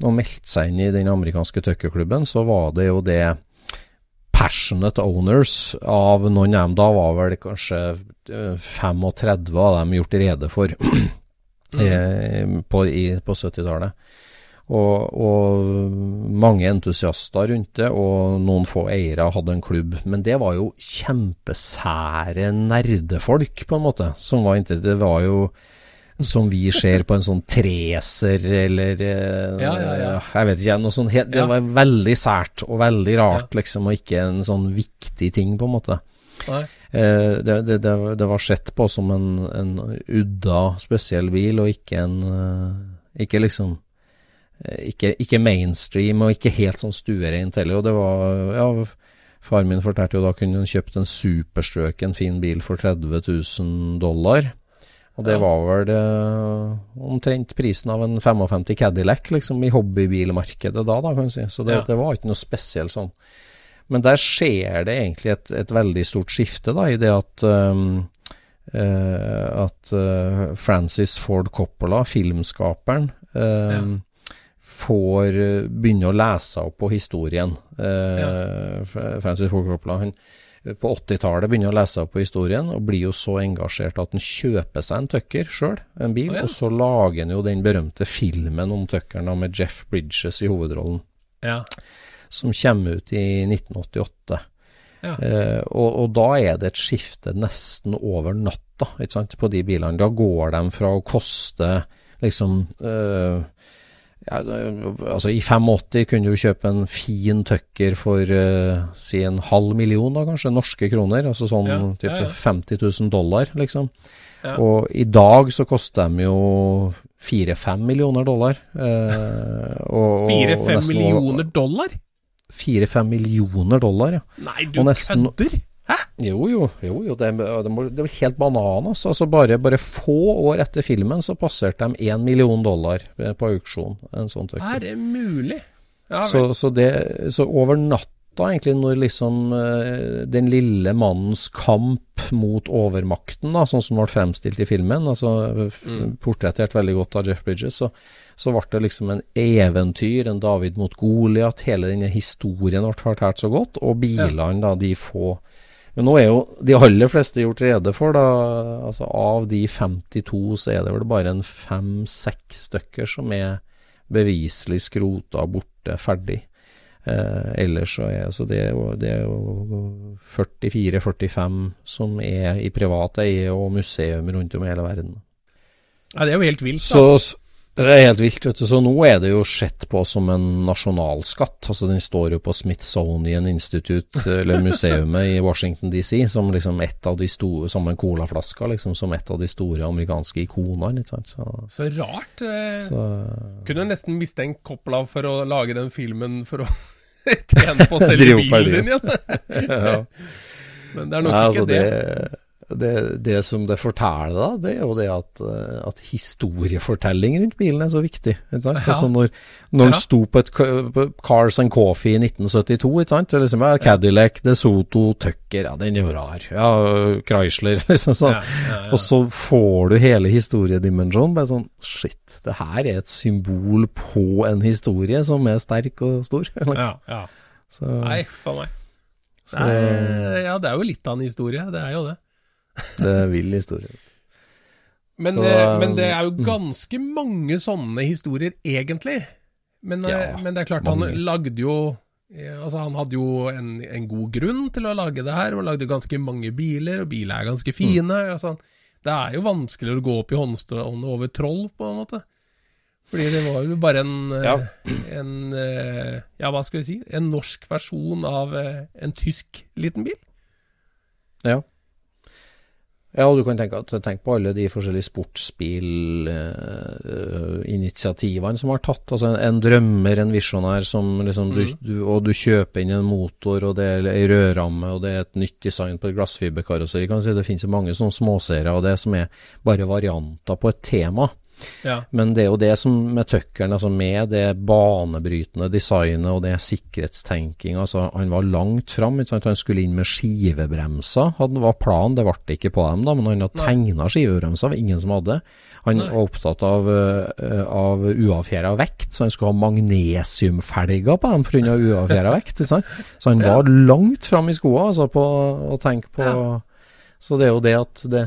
og meldte seg inn i den amerikanske Tucker-klubben, så var det jo det passionate owners av noen av dem, da var vel kanskje eh, 35 av dem gjort rede for eh, på, på 70-tallet. Og, og mange entusiaster rundt det, og noen få eiere hadde en klubb. Men det var jo kjempesære nerdefolk, på en måte, var Det var jo som vi ser på en sånn treser eller eh, Ja, ja, ja. Jeg vet ikke, noe helt, Det var veldig sært og veldig rart, liksom, og ikke en sånn viktig ting, på en måte. Nei. Eh, det, det, det, det var sett på som en, en udda, spesiell bil, og ikke en eh, Ikke liksom ikke, ikke mainstream, og ikke helt sånn stuereint heller. Og det var Ja, far min fortalte jo da kunne hun kjøpt en superstrøken fin bil for 30 000 dollar. Og det Ja. var vel eh, omtrent prisen av en 55 Cadillac liksom, i hobbybilmarkedet da, da, kan du si. Så det, Ja. det var ikke noe spesielt sånn. Men der skjer det egentlig et, et veldig stort skifte, da, i det at um, uh, at uh, Francis Ford Coppola, filmskaperen, eh, får eh, begynne å lese opp på historien. Eh, ja. Francis Ford Coppola han, på 80-tallet begynner å lese opp på historien, og blir jo så engasjert at han kjøper seg en Tucker sjøl, en bil, oh, ja. og så lager han jo den berømte filmen om Tuckeren med Jeff Bridges i hovedrollen, Ja. som kommer ut i 1988. Ja. Eh, og, og da er det et skifte nesten over natta ikke sant, på de bilene. Da går de fra å koste liksom eh, ja, altså I 85 kunne du kjøpe en fin tøkker for uh, si en halv million, da kanskje, norske kroner. Altså sånn Ja, type ja, ja. 50 000 dollar, liksom. Ja. Og i dag så koster de jo fire-fem millioner dollar. Eh, Fire-fem nesten over- millioner dollar? Fire-fem millioner dollar, ja. Nei, du nesten- kødder! Hæ? Jo, jo, jo, jo det, det, er helt bananas. Altså bare, bare få år etter filmen så passerte de én million dollar eh, på auksjon. En sånn tøkker. Er det mulig? Ja. Så, så, det, så over natta, egentlig, når liksom eh, den lille mannens kamp mot overmakten, da, sånn som ble fremstilt i filmen, altså Mm. portrettert veldig godt av Jeff Bridges, så, så ble det liksom en eventyr, en David mot Goliat. Hele denne historien ble fortalt så godt, og bilene, da, de få men nå er jo de aller fleste gjort rede for, da. Altså av de 52, så er det vel bare en fem-seks stykker som er beviselig skrota, borte, ferdig. Eh, ellers så er så det er jo, det er jo 44-45 som er i privat eie og museum rundt om i hele verden. Ja, det er jo helt vilt. Da. s- det er helt vilt, vet du. Så nå er det jo sett på som en nasjonalskatt. Altså den står jo på Smithsonian Institute, eller museumet i Washington DC, som liksom et av de store, som en colaflaske, liksom, som et av de store amerikanske ikonene. Så, Så rart. Eh, så Kunne nesten mistenkt Coppola for å lage den filmen for å tjene på å selge bilen sin igjen. ja. Men det er nok Nei, ikke altså det. det, det, det som det forteller, da, det er jo det at, eh, at historiefortelling rundt bilen er så viktig. Ikke sant? Ja. Altså når når ja. Ja. sto på et på Cars and Coffee i 1972, ikke sant? Liksom, ja, Cadillac, DeSoto, Tucker, ja, den er jo rar. Ja, Chrysler, liksom sånn. Og så får du hele historiedimensjonen. Bare sånn Shit, det her er et symbol på en historie som er sterk og stor. Liksom. ja, ja. Så, Nei, faen meg. Så Nei, ja, det er jo litt av en historie. Det er jo det. Det er vill historie. Men, Så, eh, men det er jo mm. ganske mange sånne historier, egentlig. Men, eh, Ja, men det er klart, mange. han lagde jo eh, Altså, han hadde jo en, en god grunn til å lage det her, og lagde ganske mange biler, og biler er ganske fine. Altså, det er jo vanskeligere å gå opp i håndstående over troll, på en måte. Fordi det var jo bare en, eh, Ja. en Ja, hva skal vi si? En norsk versjon av en tysk liten bil. Ja. Ja, og du kan tenke, at, tenk på alle de forskjellige sportsbilinitiativene som har tatt. Altså en, en drømmer, en visjonær som liksom du, du, Og du kjøper inn en motor, og det er ei rødramme, og det er et nytt design på et glassfiberkarosseri. Kan si, det finnes mange sånne småserier av det som er bare varianter på et tema. Ja. Men det er jo det som med Tuckeren, altså med det banebrytende designet og det sikkerhetstenking, altså han var langt fram, han skulle inn med skivebremser, hadde var planen, det ble ikke på dem da, men han hadde tegna skivebremser, var ingen som hadde. Han Nei. var opptatt av, uh, av uavfjæra vekt, så han skulle ha magnesiumfelger på dem av uavfjæra vekt? Så han Ja. var langt fram i skoa, altså, på å tenke på, Ja. så det er jo det at det,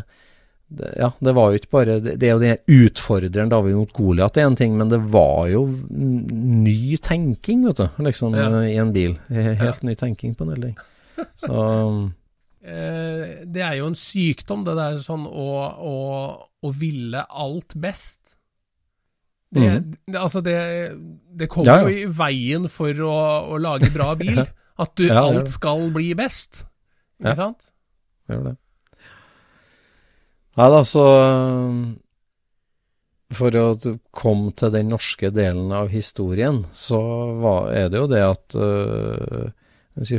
det, ja, det var jo ikke bare Det, det er jo den utfordreren David mot Goliat, er en ting, men det var jo ny tenking, vet du, liksom, Ja. i en bil. Helt ny tenking på en del ting. Så Eh, det er jo en sykdom, det der sånn å, å, å ville alt best. Det, mm. det, altså det, det kommer Ja, ja. jo i veien for å, å lage bra bil. At du, Ja, alt skal bli best. Ikke Ja. sant? gjør det. Nei da, så For å komme til den norske delen av historien, så var, er det jo det at øh,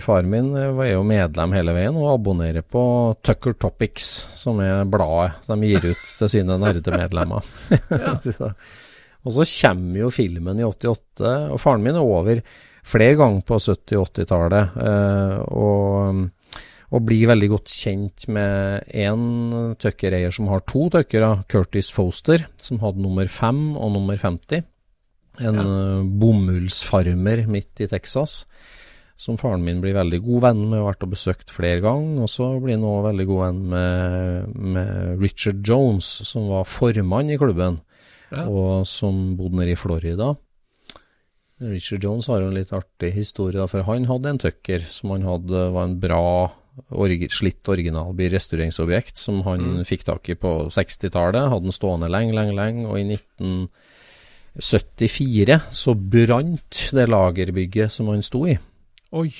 Faren min er var jo medlem hele veien og abonnerer på Tucker Topics, som er bladet de gir ut til sine nerdemedlemmer. ja. og så kommer jo filmen i 88, og faren min er over flere ganger på 70- og 80-tallet. Eh, og, og blir veldig godt kjent med én tøkkereier som har to tuckere, Curtis Foster, som hadde nummer 5 og nummer 50. En ja. bomullsfarmer midt i Texas som faren min blir veldig god venn med, og vært og besøkt flere ganger. Og så blir han òg veldig god venn med, med, Richard Jones, som var formann i klubben, ja. og som bodde nede i Florida. Richard Jones har jo en litt artig historie, for han hadde en tucker som han hadde var en bra orgi, slitt originalbil restaureringsobjekt som han mm. fikk tak i på 60-tallet. Hadde den stående lenge, lenge, lenge, og i 1974 så brant det lagerbygget som han sto i. Oi.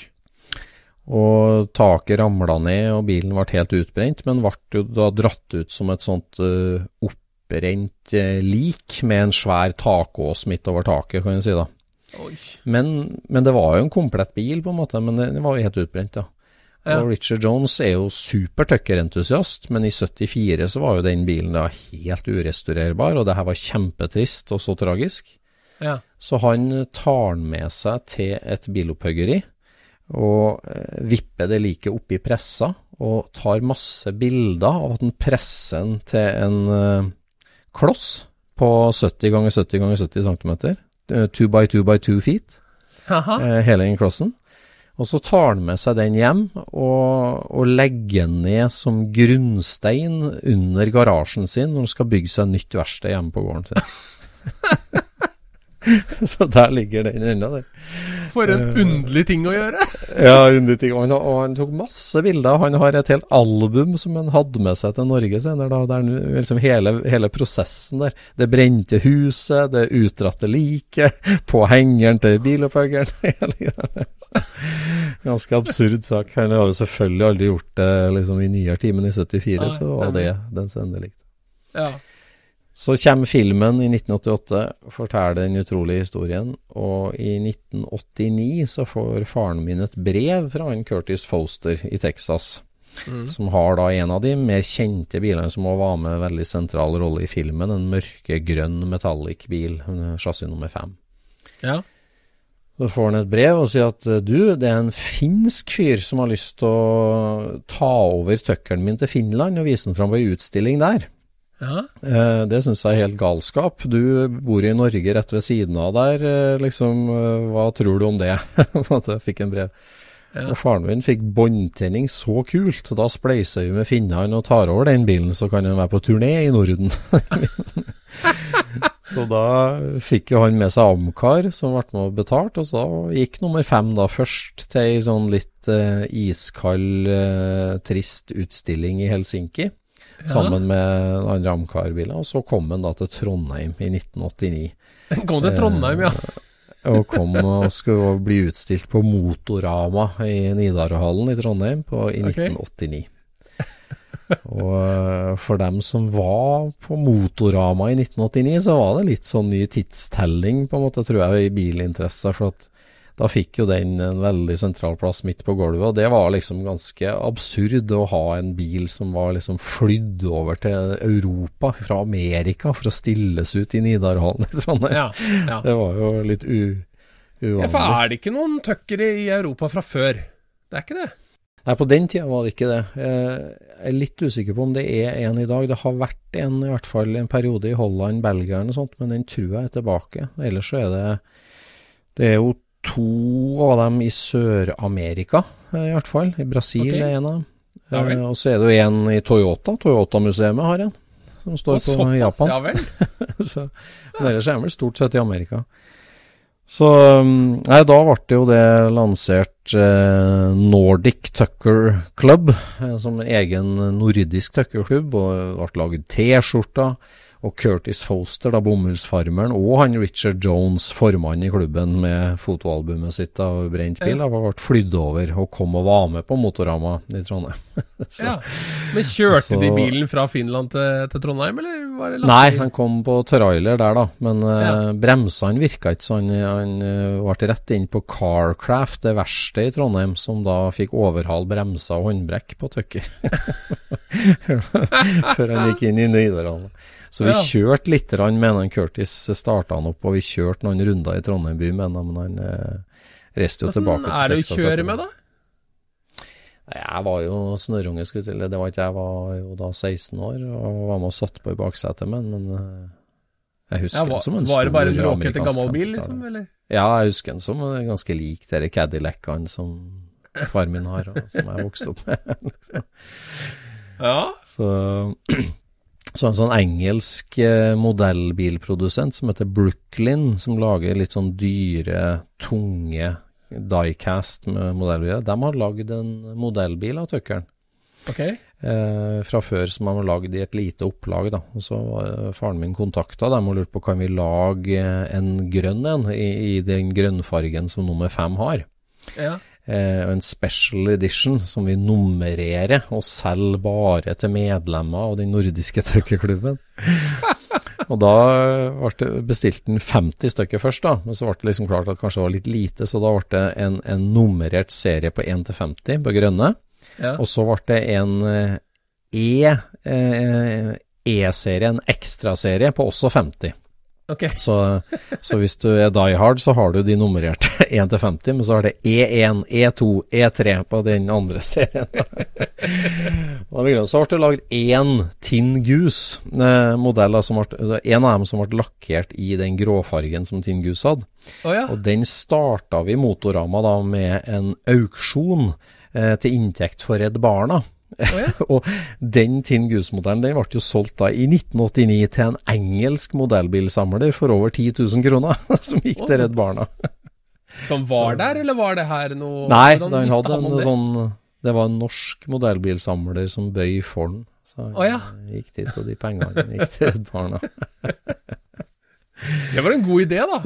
Og taket ramla ned, og bilen ble helt utbrent, men ble jo da dratt ut som et sånt uh, opprent uh, lik med en svær takås midt over taket, kan du si da. Men, men, det var jo en komplett bil, på en måte, men den var jo helt utbrent, ja. Ja. Og Richard Jones er jo supertøkkerentusiast, men i 74 så var jo den bilen da helt urestaurerbar, og det her var kjempetrist og så tragisk. Ja. Så han tar den med seg til et bilopphuggeri og eh, vipper det like oppi pressa, og tar masse bilder av at han presser den til en uh, kloss på 70 ganger 70 ganger 70 cm. 2 by 2 by 2 feet. Aha. hele den klossen. Og så tar han med seg den hjem og, og legger den ned som grunnstein under garasjen sin når han skal bygge seg nytt verksted hjemme på gården sin. så der ligger den ennå, der. For en uh, underlig ting å gjøre! ja, underlig ting. Og han, og han, tok masse bilder. Han har et helt album som han hadde med seg til Norge senere. Da, der liksom hele, hele, prosessen der. Det brente huset, det utdratte liket, på hengeren til bilopphuggeren. Ganske absurd sak. Han har jo selvfølgelig aldri gjort det liksom, i nyere tid, men i 74 Nei, så var det den som endelig Ja. Så kommer filmen i 1988, forteller den utrolige historien, og i 1989 så får faren min et brev fra han Curtis Foster i Texas, mm. som har da en av de mer kjente bilene som òg var med en veldig sentral rolle i filmen, en mørkegrønn metallic bil, chassis nummer fem. Ja. Så får han et brev og sier at du, det er en finsk fyr som har lyst til å ta over tøkkelen min til Finland og vise den fram på ei utstilling der. Ja. Eh, det syns jeg er helt galskap. Du bor i Norge rett ved siden av der, eh, liksom. Eh, hva tror du om det? jeg fikk en brev. Ja. Og faren min fikk båndtenning så kult. Da spleiser vi med finnene og tar over den bilen, så kan han være på turné i Norden. så da fikk jo han med seg Amcar, som ble med og betalt, og så gikk nummer fem da først til ei sånn litt eh, iskald, eh, trist utstilling i Helsinki sammen med andre Amcar-biler. Og så kom han da til Trondheim i 1989. Kom til Trondheim, ja. Eh, og kom og skulle bli utstilt på Motorama i Nidarøhallen i Trondheim på, i okay. 1989. og eh, for dem som var på Motorama i 1989, så var det litt sånn ny tidstelling, på en måte, tror jeg, i bilinteresse. For at da fikk jo den en veldig sentral plass midt på gulvet, og det var liksom ganske absurd å ha en bil som var liksom flydd over til Europa fra Amerika for å stilles ut i Nidarhallen i Trondheim. Ja, ja. Det var jo litt u uvanlig. Ja, for er det ikke noen tuckere i Europa fra før? Det er ikke det? Nei, på den tida var det ikke det. Jeg er litt usikker på om det er en i dag. Det har vært en i hvert fall en periode i Holland, Belgia og sånt, men den tror jeg er tilbake. Ellers så er det Det er jo to av dem i Sør-Amerika, eh, i hvert fall. I Brasil okay. er en av dem. Ja, eh, og så er det jo en i Toyota. Toyota-museet har en, som står på såpass, Japan. Ja vel. så, men ellers er den vel stort sett i Amerika. Så mm, Nei, da ble det jo det lansert eh, Nordic Tucker Club, eh, som egen nordisk tuckerklubb, og det ble laget T-skjorter. Og Curtis Foster, da bomullsfarmeren, og han Richard Jones, formann i klubben med fotoalbumet sitt av Brent bil, har vært flydd over og kom og var med på Motorama i Trondheim. Så, ja. Men kjørte så, de bilen fra Finland til, til Trondheim, eller var det Nei, han kom på trailer der, da. Men ja. uh, bremsene virka ikke sånn. Han uh, ble rett inn på Carcraft, det verkstedet i Trondheim, som da fikk overhale bremser og håndbrekk på Tucker. Før han gikk inn i Nidarland. Så vi Ja. kjørte litt med han Curtis starta han opp, og vi kjørte noen runder i Trondheim by med han, men han eh, reiste jo tilbake Hvordan er det å kjøre med, da? Jeg var jo snørrunge, skulle jeg til. Det var ikke jeg var jo da 16 år og var med og satt på i baksetet med men eh, jeg husker Ja, den var, som en var det bare en råkete bråkete gammel bil, liksom? Eller? Ja, jeg husker den som ganske lik de Cadillacene som far min har, og som jeg vokste opp med. liksom. Ja. Så, så en sånn engelsk eh, modellbilprodusent som heter Brooklyn, som lager litt sånn dyre, tunge diecast med modellbiler, de har lagd en modellbil av Tuckeren. Ok. Eh, fra før som de har lagd i et lite opplag. da, og Så var faren min kontakta dem og lurte på kan vi lage en grønn en i, i den grønnfargen som nummer fem har. Ja. Eh, og en special edition som vi nummererer og selger bare til medlemmer av den nordiske tøkkeklubben. og da ble det bestilt den 50 stykker først, da, men så ble det liksom klart at kanskje det var litt lite, så da ble det en, en nummerert serie på 1 til 50 på grønne. ja. Og så ble det en eh, E, eh, E-serie, en ekstraserie på også 50. Ok. Så, så hvis du er die hard, så har du de nummererte 1 til 50, men så har det E1, E2, E3 på den andre serien. Så ble det lagd én Tinn Goose-modell, altså en av dem som ble lakkert i den gråfargen som Tinn Goose hadde. Oh, ja. Og den starta vi Motorama da med en auksjon eh, til inntekt for Redd Barna. Å ja. og den Tin Goose-modellen den ble jo solgt da i 1989 til en engelsk modellbilsamler for over 10 000 kroner, som gikk oh, til Redd Barna. Som var der, eller var det her noe Nei, den hadde han en det? sånn Det var en norsk modellbilsamler som bøy for den. Så han Å, ja. gikk dit, og de pengene gikk til Redd Barna. Det var en god idé, da.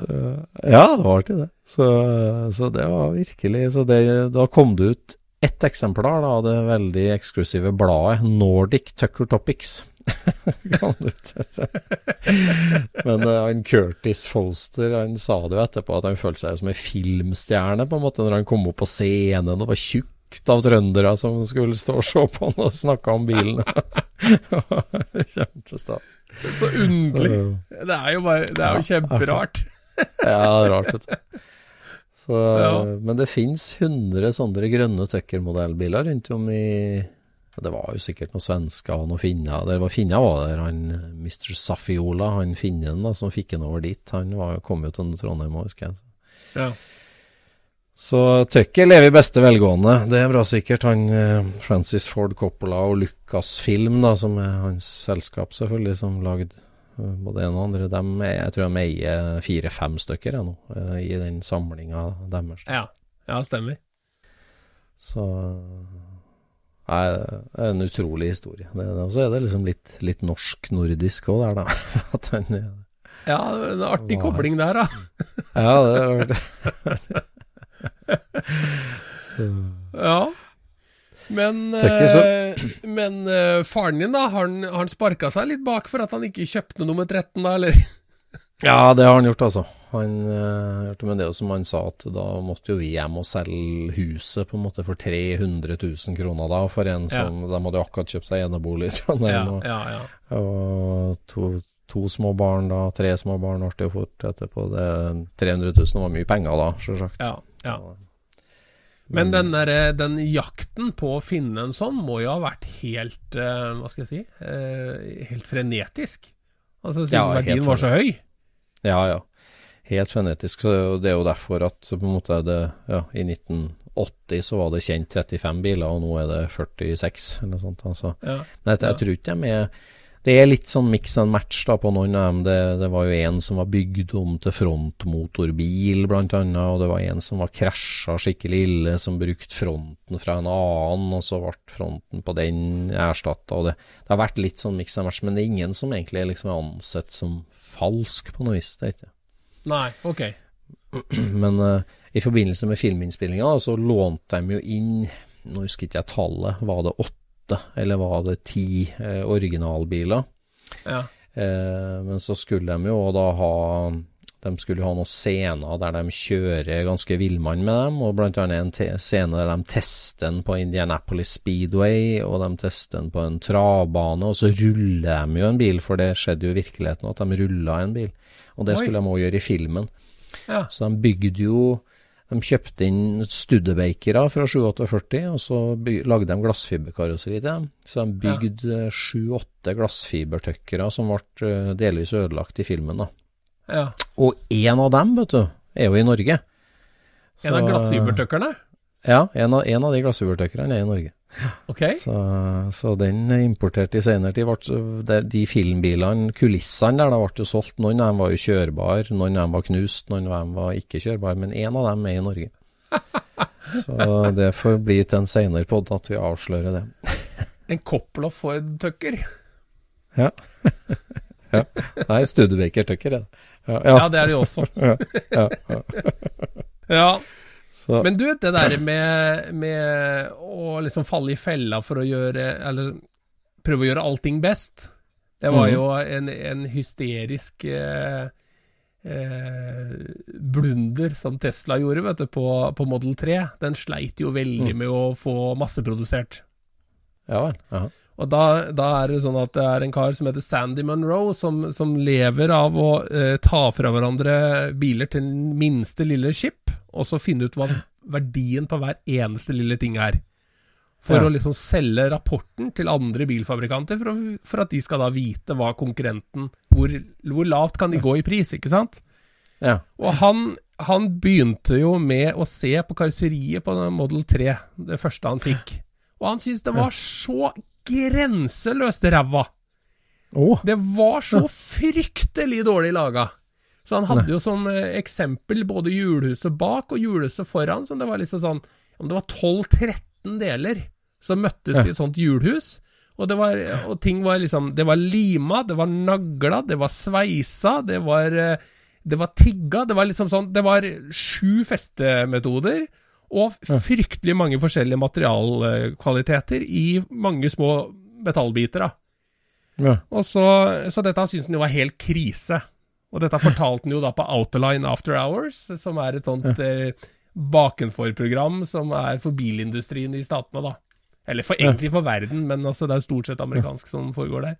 Ja, det var alltid det. Så, så det var virkelig Så det, da kom det ut ett eksemplar da, av det veldig eksklusive bladet Nordic Tucker Topics. Men uh, han Curtis Foster han sa det jo etterpå at han følte seg som en filmstjerne på en måte når han kom opp på scenen og var tjukt av trøndere som skulle stå og se på han og snakke om bilen. Kjempestas. Så underlig. Det er jo bare Det er jo kjemperart. Ja, det er rart, vet du. Så, Ja. Men det finnes 100 sånne grønne Tucker-modellbiler rundt om i Det var jo sikkert noen svensker og noen finner. Det var finner var der. Han Mr. Safiola, han finnen da, som fikk han over dit, han var, kom jo til Trondheim òg, husker jeg. Ja. Så Tucker lever i beste velgående, det er bra sikkert. Han eh, Francis Ford Coppola og Lucasfilm, da, som er hans selskap selvfølgelig, som lagde både en og andre. Er, jeg tror de eier fire-fem stykker jeg, nå, eh, i den samlinga deres. ja. Ja, stemmer. Så Nei, det er en utrolig historie. Det, og så er det liksom litt, litt norsk-nordisk òg der, da. At han, Ja, det var en artig var. kobling der, da. ja, det har vært det. Ja. Men, uh, eh, men uh, faren din, da, har han, han sparka seg litt bak for at han ikke kjøpte nummer 13, da, eller? Ja, det har han gjort, altså. Han uh, gjort det, Men det som han sa, at da måtte jo vi hjem og selge huset på en måte for 300 000 kroner da, for en Ja. som De hadde jo akkurat kjøpt seg enebolig i Trondheim. og, ja, ja. og to, to små barn da, tre små barn ble det jo fort etterpå. Det, 300 000 var mye penger da, selvsagt. ja, ja. Men den, der, den jakten på å finne en sånn må jo ha vært helt uh, Hva skal jeg si uh, Helt frenetisk. Altså siden Ja, verdien var så høy. Ja, ja. Helt frenetisk. Så det er jo derfor at på en måte det, ja, i 1980 så var det kjent 35 biler, og nå er det 46 eller noe sånt. Altså. Ja. Men jeg, jeg tror ikke de er Det er litt sånn mix and match da på noen av dem. Det, det var jo en som var bygd om til frontmotorbil, blant annet, og det var en som var krasja skikkelig ille, som brukte fronten fra en annen, og så ble fronten på den erstatta. Det, det har vært litt sånn mix and match, men det er ingen som egentlig liksom er ansett som falsk på noe vis. det er ikke. Nei, ok. Men uh, i forbindelse med filminnspillinga så lånte de jo inn, nå husker ikke jeg tallet, var det åtte eller var det ti eh, originalbiler? Ja. Eh, men så skulle de jo da ha De skulle ha noen scener der de kjører ganske villmann med dem, og blant annet en scene der de tester den på Indianapolis Speedway, og de tester den på en travbane, og så ruller de jo en bil, for det skjedde jo i virkeligheten at de rulla en bil. Og det Oi. skulle de òg gjøre i filmen. Ja. Så de bygde jo De kjøpte inn Studebakere fra 748, og så lagde de glassfiberkarosseri til dem. Så de bygde sju-åtte glassfibertøkkere som ble eh, delvis ødelagt i filmen. da. ja. Og én av dem, vet du, er jo i Norge. En av Så- glassfibertøkkerne? Ja, en av, en av de glassfibertøkkerne er i Norge. Ok. Så, så den importerte importert i senere tid. De filmbilene, kulissene der, da ble jo solgt. Noen av dem var jo kjørbare, noen av dem var knust, noen av dem var ikke kjørbare. Men én av dem er i Norge. Så det får bli til en senere pod at vi avslører det. En Coppel Ford-tøkker? Ja. ja. Nei, Studebaker-tøkker er det. Ja, Ja, ja, det er det jo også. ja, ja, ja. Ja, Så, Men du vet det der med, med å liksom falle i fella for å gjøre Eller prøve å gjøre allting best. Det var Mhm. jo en, en hysterisk eh, eh, blunder som Tesla gjorde vet du, på, på Model 3. Den sleit jo veldig Mm. med å få masseprodusert. ja vel. Og da, da er det sånn at det er en kar som heter Sandy Monroe, som, som lever av å eh, ta fra hverandre biler til den minste lille skip, og så finne ut hva verdien på hver eneste lille ting er. For Ja. å liksom selge rapporten til andre bilfabrikanter, for, å, for at de skal da vite hva konkurrenten hvor, hvor lavt kan de gå i pris, ikke sant? ja. Og han, han begynte jo med å se på karosseriet på Model 3, det første han fikk. Og han syntes det var så grenseløst ræva. Oh. Det var så fryktelig dårlig laga. Så han hadde jo som eh, eksempel både hjulhuset bak og hjulhuset foran, som det var liksom sånn Om det var 12-13 deler som møttes i et sånt hjulhus. Og, det var, og ting var liksom Det var lima, det var nagla, det var sveisa, det var eh, Det var tigga, det var liksom sånn Det var sju festemetoder. Og fryktelig mange forskjellige materialkvaliteter i mange små metallbiter. da. ja. Og så, så dette syntes han jo var helt krise. Og dette fortalte han jo da på Outerline After Hours, som er et sånt eh, bakenfor-program som er for bilindustrien i statene, da. Eller for, egentlig for verden, men altså det er stort sett amerikansk som foregår der.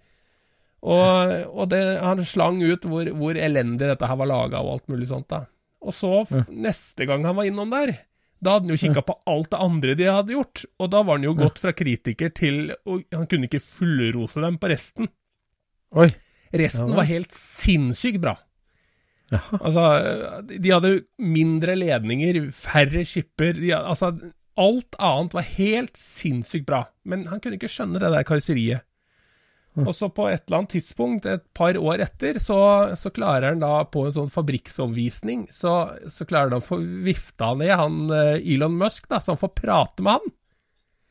Og, og det, han slang ut hvor, hvor elendig dette her var laga og alt mulig sånt, da. Og så, neste gang han var innom der, da hadde han jo kikka på alt det andre de hadde gjort, og da var han jo gått fra kritiker til og Han kunne ikke fullrose dem på resten. Oi. Resten Ja var helt sinnssykt bra. Jaha. Altså, de hadde mindre ledninger, færre skipper de, Altså, alt annet var helt sinnssykt bra. Men han kunne ikke skjønne det der karosseriet. Og så på et eller annet tidspunkt, et par år etter, så, så klarer han da på en sånn fabrikksomvisning, så, så klarer han å få vifta ned han eh, Elon Musk, da, så han får prate med han.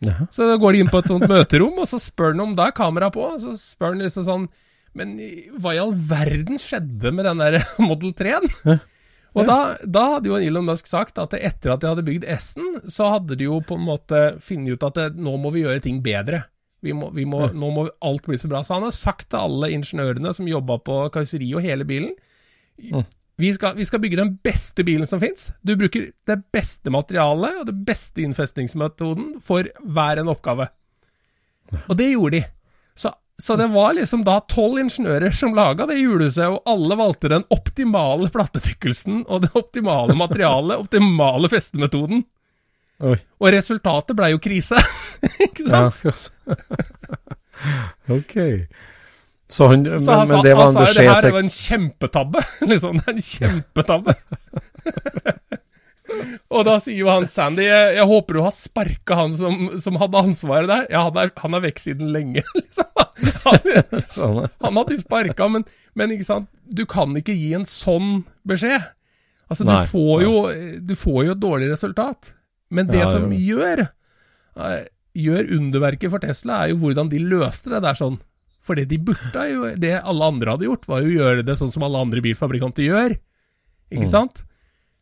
Jaha. Så da går de inn på et sånt møterom, og så spør han om da er kamera på, og så spør han liksom sånn Men hva i all verden skjedde med den der Model 3-en? Og da, da hadde jo Elon Musk sagt at etter at de hadde bygd S-en, så hadde de jo på en måte funnet ut at det, nå må vi gjøre ting bedre. Vi må, vi må, Nå må alt bli så bra. Så han har sagt til alle ingeniørene som jobba på karosseriet og hele bilen vi skal, vi skal bygge den beste bilen som fins. Du bruker det beste materialet og det beste innfestningsmetoden for hver en oppgave. Og det gjorde de. Så, så det var liksom da tolv ingeniører som laga det hjulhuset, og alle valgte den optimale plattetykkelsen og det optimale materialet, optimale festemetoden. Oi. Og resultatet blei jo krise. Ikke Ja, sant? ok. Så han, men, Så han sa, men det var han en sa jo det her til var en kjempetabbe. liksom, en kjempetabbe. Og da sier jo han Sandy jeg, jeg håper du har sparka han som, som hadde ansvaret der. Ja, han er, han er vekk siden lenge, liksom. Han, Sånn, han hadde sparka, men, men ikke sant, du kan ikke gi en sånn beskjed. Altså, Nei, du får jo Du får jo et dårlig resultat. Men det Ja, som gjør eh, Gjør underverket for Tesla, er jo hvordan de løste det der sånn. For det de burde jo Det alle andre hadde gjort, var jo å gjøre det sånn som alle andre bilfabrikanter gjør. Ikke Mm. sant?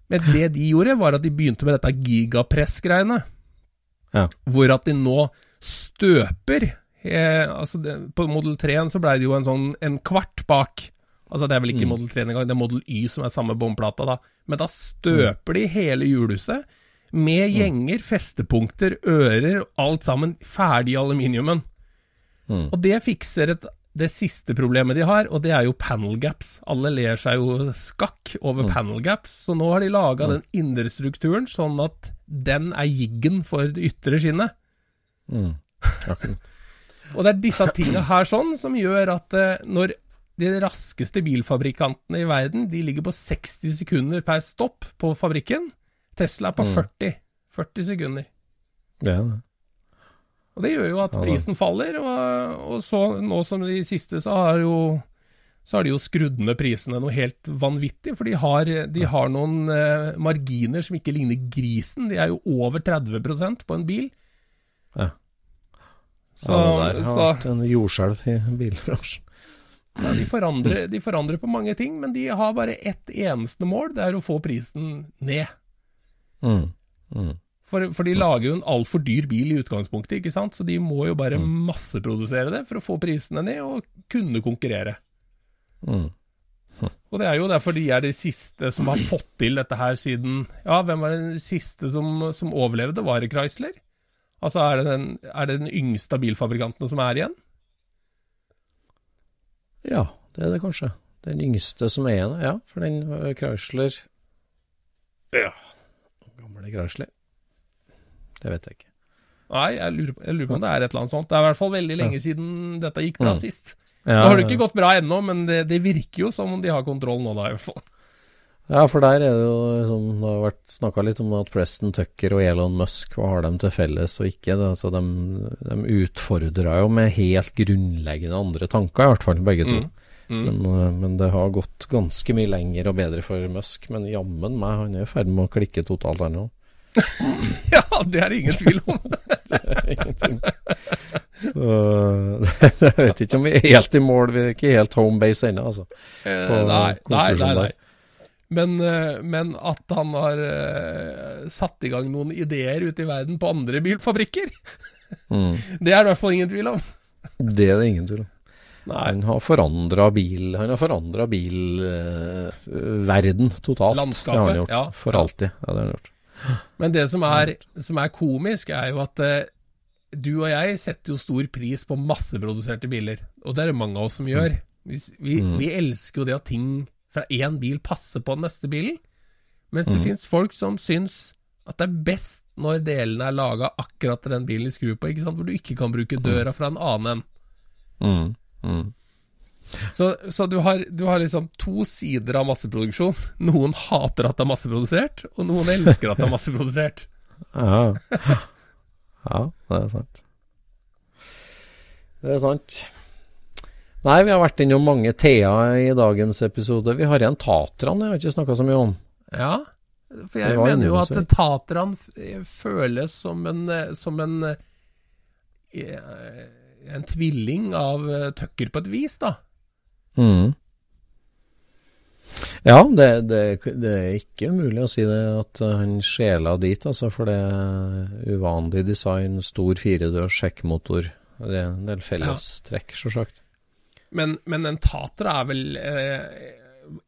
Men det de gjorde, var at de begynte med dette gigapress-greiene. Ja. Hvor at de nå støper eh, altså det, På Model 3-en så blei det jo en sånn en kvart bak. Altså Det er vel ikke Mm. Model 3 engang, det er Model Y som er samme båndplata, da. Men da støper de hele hjulhuset med gjenger, festepunkter, ører, alt sammen ferdig i aluminiumen. Mm. Og det fikser et, det siste problemet de har, og det er jo panel gaps. Alle ler seg jo skakk over Mm. panel gaps, så nå har de laga den indre strukturen sånn at den er jiggen for det ytre skinnet. Mm. Akkurat. Og det er disse tinga her sånn som gjør at eh, når de raskeste bilfabrikantene i verden de ligger på 60 sekunder per stopp på fabrikken, Tesla er på Mm. 40. 40 sekunder. Det er det. Og det gjør jo at prisen faller, og, og så nå som de siste, så har jo så har de jo skrudd ned prisene noe helt vanvittig, for de har, de har noen eh, marginer som ikke ligner grisen. De er jo over 30% på en bil. Ja. Så, ja, det der har så vært en jordskjelv i bilbransjen. ja, de, forandrer, de forandrer på mange ting, men de har bare ett eneste mål, det er å få prisen ned. Mm. Mm. For, for de lager jo en altfor dyr bil i utgangspunktet, ikke sant? så de må jo bare masseprodusere det for å få prisene ned og kunne konkurrere. Mm. Og det er jo derfor de er de siste som har fått til dette her siden Ja, hvem var den siste som, som overlevde? Var det Chrysler? Altså, er det, den, er det den yngste av bilfabrikantene som er igjen? Ja, det er det kanskje. Den yngste som er igjen, ja. For den øh, Chrysler Ja. Gamle Chrysler. Det vet jeg ikke. Nei, jeg lurer, på, jeg lurer på om det er et eller annet sånt. Det er i hvert fall veldig lenge siden dette gikk bra Mm. sist. Ja, Nå har det ikke gått bra ennå, men det, det virker jo som om de har kontroll nå, da, i hvert fall. Ja, for der er det jo liksom, Det har vært snakka litt om at Preston Tucker og Elon Musk, hva har de til felles og ikke? Det, altså, de, de utfordrer jo med helt grunnleggende andre tanker, i hvert fall begge to. Mm. Mm. Men, øh, men det har gått ganske mye lenger og bedre for Musk. Men jammen meg, han er i ferd med å klikke totalt, her nå. Ja, det er det ingen tvil om. Ingenting. Så, jeg vet ikke om vi er helt i mål, vi er ikke helt home base ennå, altså. Eh, På nei, nei, nei, nei. Men, eh, men at han har eh, satt i gang noen ideer ute i verden på andre bilfabrikker, Mm. det er det i hvert fall ingen tvil om. Det er det ingen tvil om. Nei, Han har forandra bil Han har forandra bilverden totalt. Landskapet, Det har han gjort. ja. For Ja. alltid. Ja, det har han gjort. Men det som er, som er komisk, er jo at eh, du og jeg setter jo stor pris på masseproduserte biler. Og det er det mange av oss som gjør. Vi, vi, Mm. vi elsker jo det at ting fra én bil passer på den neste bilen. Mens det Mm. finnes folk som syns at det er best når delene er laga akkurat til den bilen de skrur på, ikke sant? hvor du ikke kan bruke døra fra en annen en. Mm. Mm. Så, så du, har, du har liksom to sider av masseproduksjon. Noen hater at det er masseprodusert, og noen elsker at det er masseprodusert. Ja. ja, det er sant. Det er sant. Nei, vi har vært innom mange Thea i dagens episode. Vi har igjen Tatran, jeg har ikke snakka så mye om. Ja, for jeg mener jo at. Tatran føles som en, eh, som en eh, en tvilling av eh, Tucker på et vis, da. Mm. Ja, det, det, det er ikke umulig å si det at uh, han sjela dit, altså, for det er uvanlig design, stor firedørs sjekkmotor. Det er en del fellestrekk, sjølsagt. Men, men en Tatra er vel eh,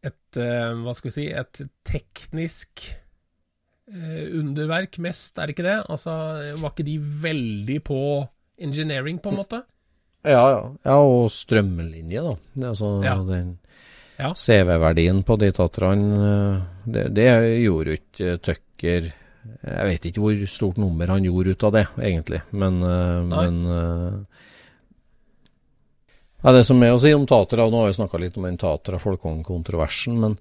et eh, Hva skal vi si Et teknisk eh, underverk mest, er det ikke det? Altså, var ikke de veldig på engineering, på en måte? Ja, ja. ja, og strømlinje, da. Altså, Ja. den Ja. CV-verdien på de Tatraene, uh, det, det gjorde jo ikke Tucker Jeg vet ikke hvor stort nummer han gjorde ut av det, egentlig, men, uh, men ja, Det som er å si om Tatra, nå har vi snakka litt om den Tatra-Folkong-kontroversen, men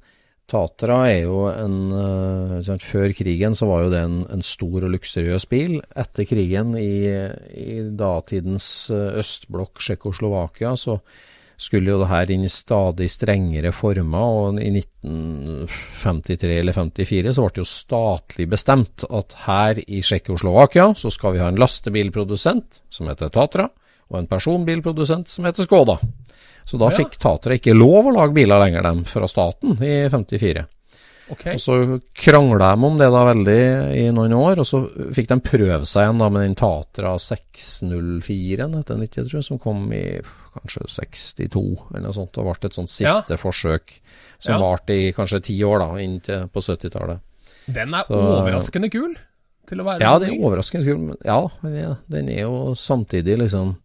Tatra er jo en uh, sant, Før krigen så var jo det en, en stor og luksuriøs bil. Etter krigen, i, i datidens uh, østblokk Tsjekkoslovakia, så skulle jo det her inn i stadig strengere former. Og i 1953 eller 54 så ble det jo statlig bestemt at her i Tsjekkoslovakia så skal vi ha en lastebilprodusent som heter Tatra, og en personbilprodusent som heter Skoda. Så da Ja. fikk Tatra ikke lov å lage biler lenger, dem, fra staten, i 54. Okay. Og så krangla de om det da veldig i noen år, og så fikk de prøve seg igjen da med den Tatra 604, heter den ikke, tror jeg, som kom i kanskje 62 eller noe sånt. Det ble et sånt siste forsøk som Ja. varte i kanskje ti år, da, inn til på 70-tallet. Den er Så- overraskende kul til å være Ja, den er overraskende kul, men ja, den den er jo samtidig liksom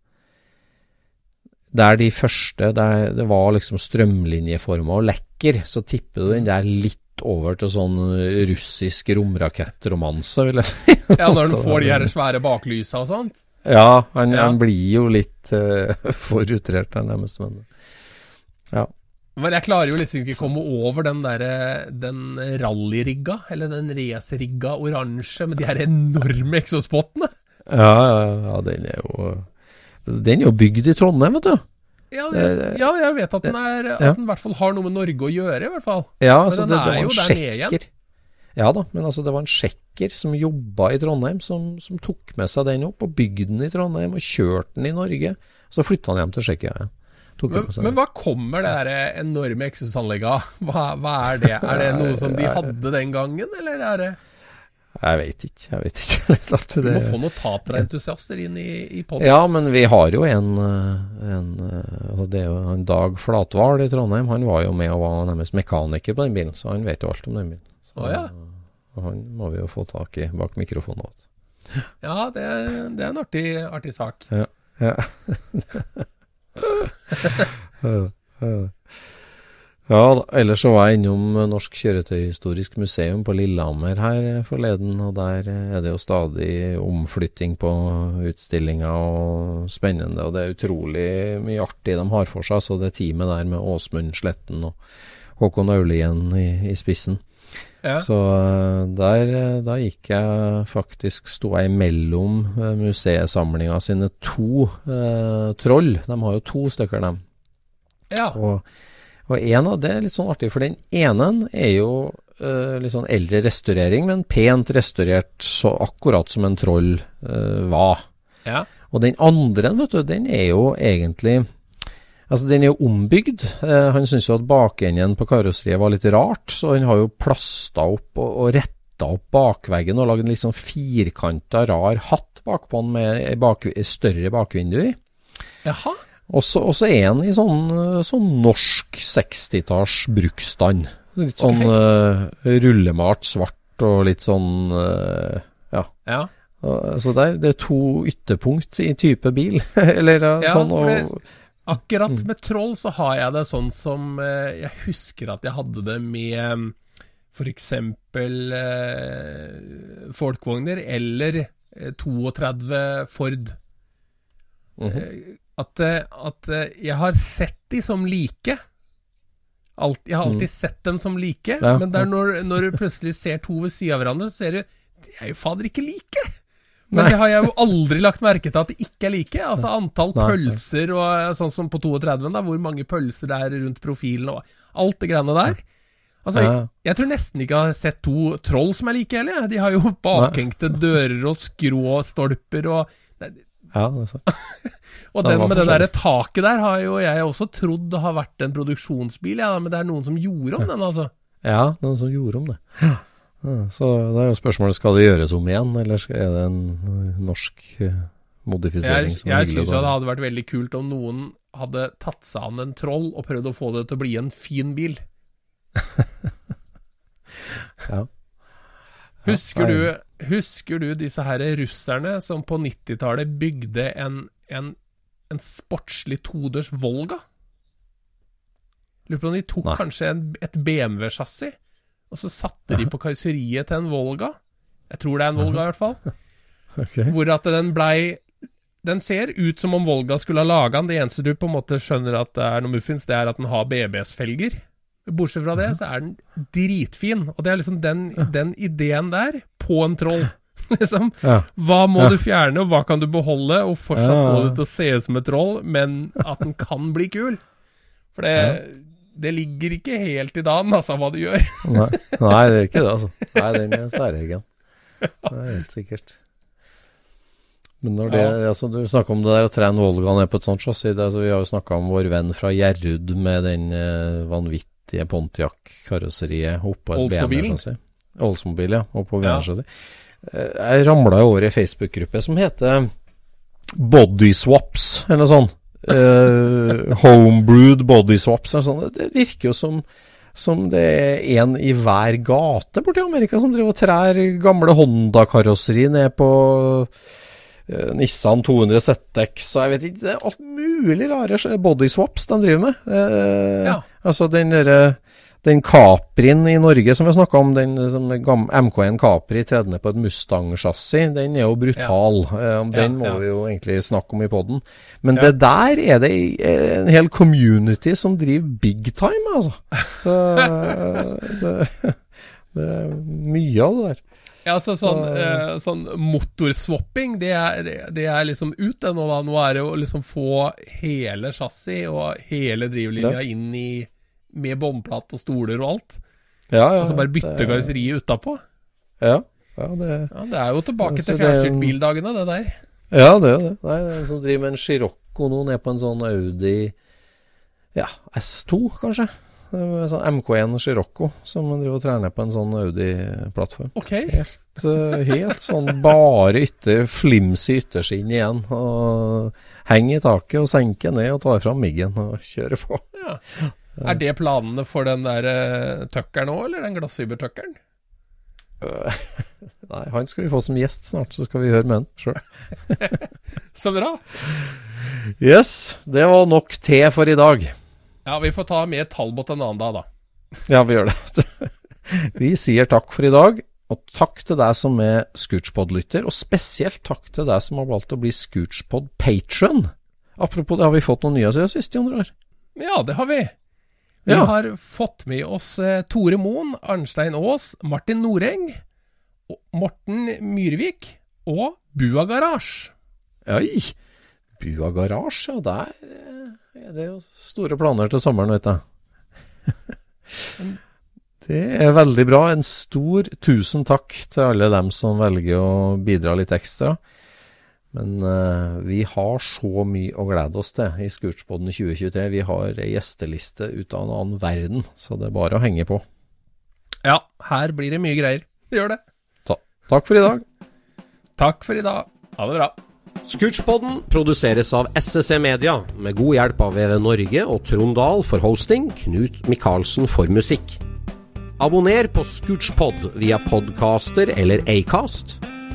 Der de første, der det var liksom strømlinjeforma og lekker, så tipper du den der litt over til sånn russisk romrakettromanse, vil jeg si. Ja, når den får de her svære baklysa og sånt. Ja, han, Ja. han blir jo litt uh, for utrert der, nærmeste Men ja. Men jeg klarer jo liksom ikke komme over den derre Den rallyrigga, eller den racerigga oransje med de her enorme eksospottene. Ja, ja, ja, den er jo Den er jo bygd i Trondheim, vet du. Ja, det, ja, jeg vet at den er At den i hvert fall har noe med Norge å gjøre, i hvert fall. Ja, Men altså, den det, det var jo en sjekker. Ja da, men altså det var en sjekker som jobba i Trondheim, som, som tok med seg den opp og bygde den i Trondheim og kjørte den i Norge. Så flytta han hjem til Tsjekkia. Ja. Men, men hva kommer det der enorme eksosanlegget av? Hva, hva er det? Er det noe som de hadde den gangen, eller er det Jeg vet ikke. Jeg vet ikke. det... Du må få noen taperentusiaster inn i, i poden. Ja, men vi har jo en, eh, en eh, altså Det er jo en Dag Flatvall i Trondheim. Han var jo med og var nærmest mekaniker på den bilen, så han vet jo alt om den bilen. Så, oh, ja. Han må vi jo få tak i bak mikrofonen. også. Ja, det, det er en artig, artig sak. Ja. Ja, da, ellers så var jeg innom Norsk kjøretøyhistorisk museum på Lillehammer her forleden, og der er det jo stadig omflytting på utstillinga og spennende, og det er utrolig mye artig de har for seg, så det teamet der med Åsmund Sletten og Håkon Aulien i, i spissen. Ja. Så eh, der, eh, da gikk jeg faktisk, sto jeg mellom eh, museesamlinga sine to eh, troll. De har jo to stykker, dem. ja. Og, og en av det er litt sånn artig, for den ene er jo uh, litt sånn eldre restaurering, men pent restaurert, så akkurat som en troll uh, var. ja. Og den andre, vet du, den er jo egentlig Altså, den er jo ombygd. Uh, han syns jo at bakenden på karosseriet var litt rart, så han har jo plasta opp og, og retta opp bakveggen og lagd en litt sånn firkanta, rar hatt bakpå den med bak, større bakvindu i. Jaha. Og så og så er han i sånn, sånn norsk 60-talls bruksstand. Litt sånn eh, rullemalt svart og litt sånn uh, Ja. Ja. Uh, Så det er, det er to ytterpunkt i type bil. Eller ja, sånn. Og, det- Akkurat med troll så har jeg det sånn som eh, Jeg husker at jeg hadde det med f.eks. Eh, folkvogner eller eh, 32 Ford. Mhm. Eh, at, eh, at eh, jeg har sett de som like. Alt, jeg har alltid sett dem som like, Ja, men når, når du plutselig ser to ved siden av hverandre, så ser du De er jo fader ikke like! Men Nei. det har jeg jo aldri lagt merke til at de ikke er like. Altså antall Nei, nei. pølser og eh, sånn som på 32, da, hvor mange pølser det er rundt profilen og alt det greiene der. Altså, jeg, jeg tror nesten ikke jeg har sett to troll som er like heller. De har jo bakhengte dører og skråstolper og det er altså. Og den, den med det derre taket der har jo jeg også trodd har vært en produksjonsbil, ja, men det er noen som gjorde om den, altså. Ja, noen som gjorde om det. Ja, så da er jo spørsmålet skal det gjøres om igjen, eller er det en eh, norsk eh, modifisering Jeg, som er jeg syns det hadde vært veldig kult om noen hadde tatt seg an en troll og prøvd å få det til å bli en fin bil. Ja. Husker Ja, du, husker du disse her russerne som på 90-tallet bygde en, en, en sportslig todørs Volga? Lurer på om de tok Nei. kanskje en, et BMW-chassis, og så satte de på karosseriet til en Volga. Jeg tror det er en Volga, i hvert fall. Okay. Hvor at den blei Den ser ut som om Volga skulle ha laga den. Det eneste du på en måte skjønner at det er noe muffins, det er at den har BBS-felger. Bortsett fra det, så er den dritfin. Og det er liksom den, den ideen der, på en troll. liksom. Ja. Hva må Ja. du fjerne, og hva kan du beholde, og fortsatt Ja. få det til å se ut som et troll, men at den kan bli kul? For det, det ligger ikke helt i dagen, altså, hva du gjør. Nei, nei, det er ikke det, altså. Nei, den er særegen. Det er helt sikkert. Men når det, altså, du snakker om det der å trene Volga ned på et sånt chassis. Altså, vi har jo snakka om vår venn fra Gjerrud med den eh, vanvittige Pontiac-karosseriet oppå et Oldsmobilen? BMW-chassis. Oldsmobil, ja. Oppå Ja. BMW-chassis. Eh, Jeg ramla over i ei Facebook-gruppe som heter Body Swaps, eller noe sånt. uh, homebrewed body swaps eller sånn. Det virker jo som, som det er en i hver gate borti Amerika som driver og trær gamle Honda-karosseri ned på eh, Nissan 200 ZX og jeg vet ikke, det er alt mulig rare body swaps de driver med. Eh, Ja. Altså den derre den Caprien i Norge som vi har snakka om, den som er MK1 Capri tredende på et Mustang-sjassi, den er jo brutal. Ja. den Ja, må ja. vi jo egentlig snakke om i poden. Men det der er det eh, en hel community som driver big time, altså. Så, så det er mye av det der. Ja, så sånn, eh, sånn motorswapping, det er, det- det er liksom ut det nå, da. Nå er det å liksom få hele chassis og hele drivlinja inn i med båndplate og stoler og alt. Ja, ja, Og så bare bytte det- karosseriet utapå. Ja, ja, det, Ja, det er jo tilbake til er- fjernstyrtbildagene, det der. ja, det er jo det. Nei, det er en som driver med en Chirocco nå, ned på en sånn Audi ja, S2, kanskje. En sånn MK1 Chirocco som driver og trener på en sånn Audi-plattform. Ok. Helt, eh, helt sånn bare ytter, flimsy ytterskinn igjen. Og henger i taket og senker ned og tar fram miggen og kjører på. Ja. Er det planene for den der uh, tuckeren òg, eller den glassfibertuckeren? Nei, han skal vi få som gjest snart, så skal vi høre med han sjøl. Så bra. Yes, det var nok te for i dag. Ja, vi får ta med Talbot en annen dag, da. Ja, vi gjør det. Vi sier takk for i dag, og takk til deg som er Scootspod-lytter, og spesielt takk til deg som har valgt å bli Scootspod patron. Apropos det, har vi fått noen nye siden sist, Jon Roar? Ja, det har vi. Vi Ja. har fått med oss eh, Tore Moen, Arnstein Aas, Martin Noreng, Morten Myrvik og Bua Garasje. Oi! Bua Garasje, ja, der eh, er det jo store planer til sommeren, vet jeg. Det er veldig bra. En stor tusen takk til alle dem som velger å bidra litt ekstra. Men uh, vi har så mye å glede oss til i Skurtspodden 2023. Vi har ei gjesteliste ut av en annen verden, så det er bare å henge på. Ja, her blir det mye greier. Det gjør det. Ta takk for i dag. Takk for i dag. Ha det bra. Scootspodden produseres av SSC Media, med god hjelp av VV Norge og Trond Dahl for hosting, Knut Micaelsen for musikk. Abonner på Scootspod via podcaster eller Acast,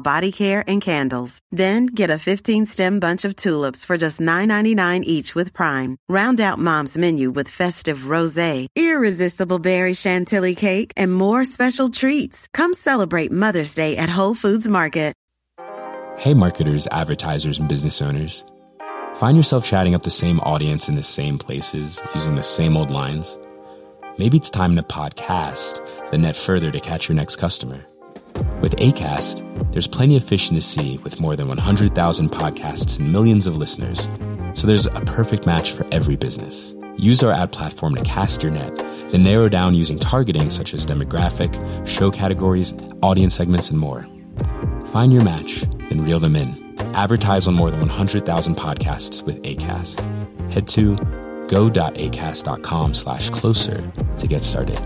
body care and candles. Then get a 15-stem bunch of tulips for just $9.99 each with Prime. Round out Mom's menu with festive rosé, irresistible berry chantilly cake, and more special treats. Come celebrate Mother's Day at Whole Foods Market. Hey, marketers, advertisers, and business owners. Find yourself chatting up the same audience in the same places, using the same old lines? Maybe it's time to podcast, then net further to catch your next customer. With ACAST, there's plenty of fish in the sea with more than 100,000 podcasts and millions of listeners. So there's a perfect match for every business. Use our ad platform to cast your net, then narrow down using targeting such as demographic, show categories, audience segments, and more. Find your match, then reel them in. Advertise on more than 100,000 podcasts with ACAST. Head to go.acast.com slash closer to get started.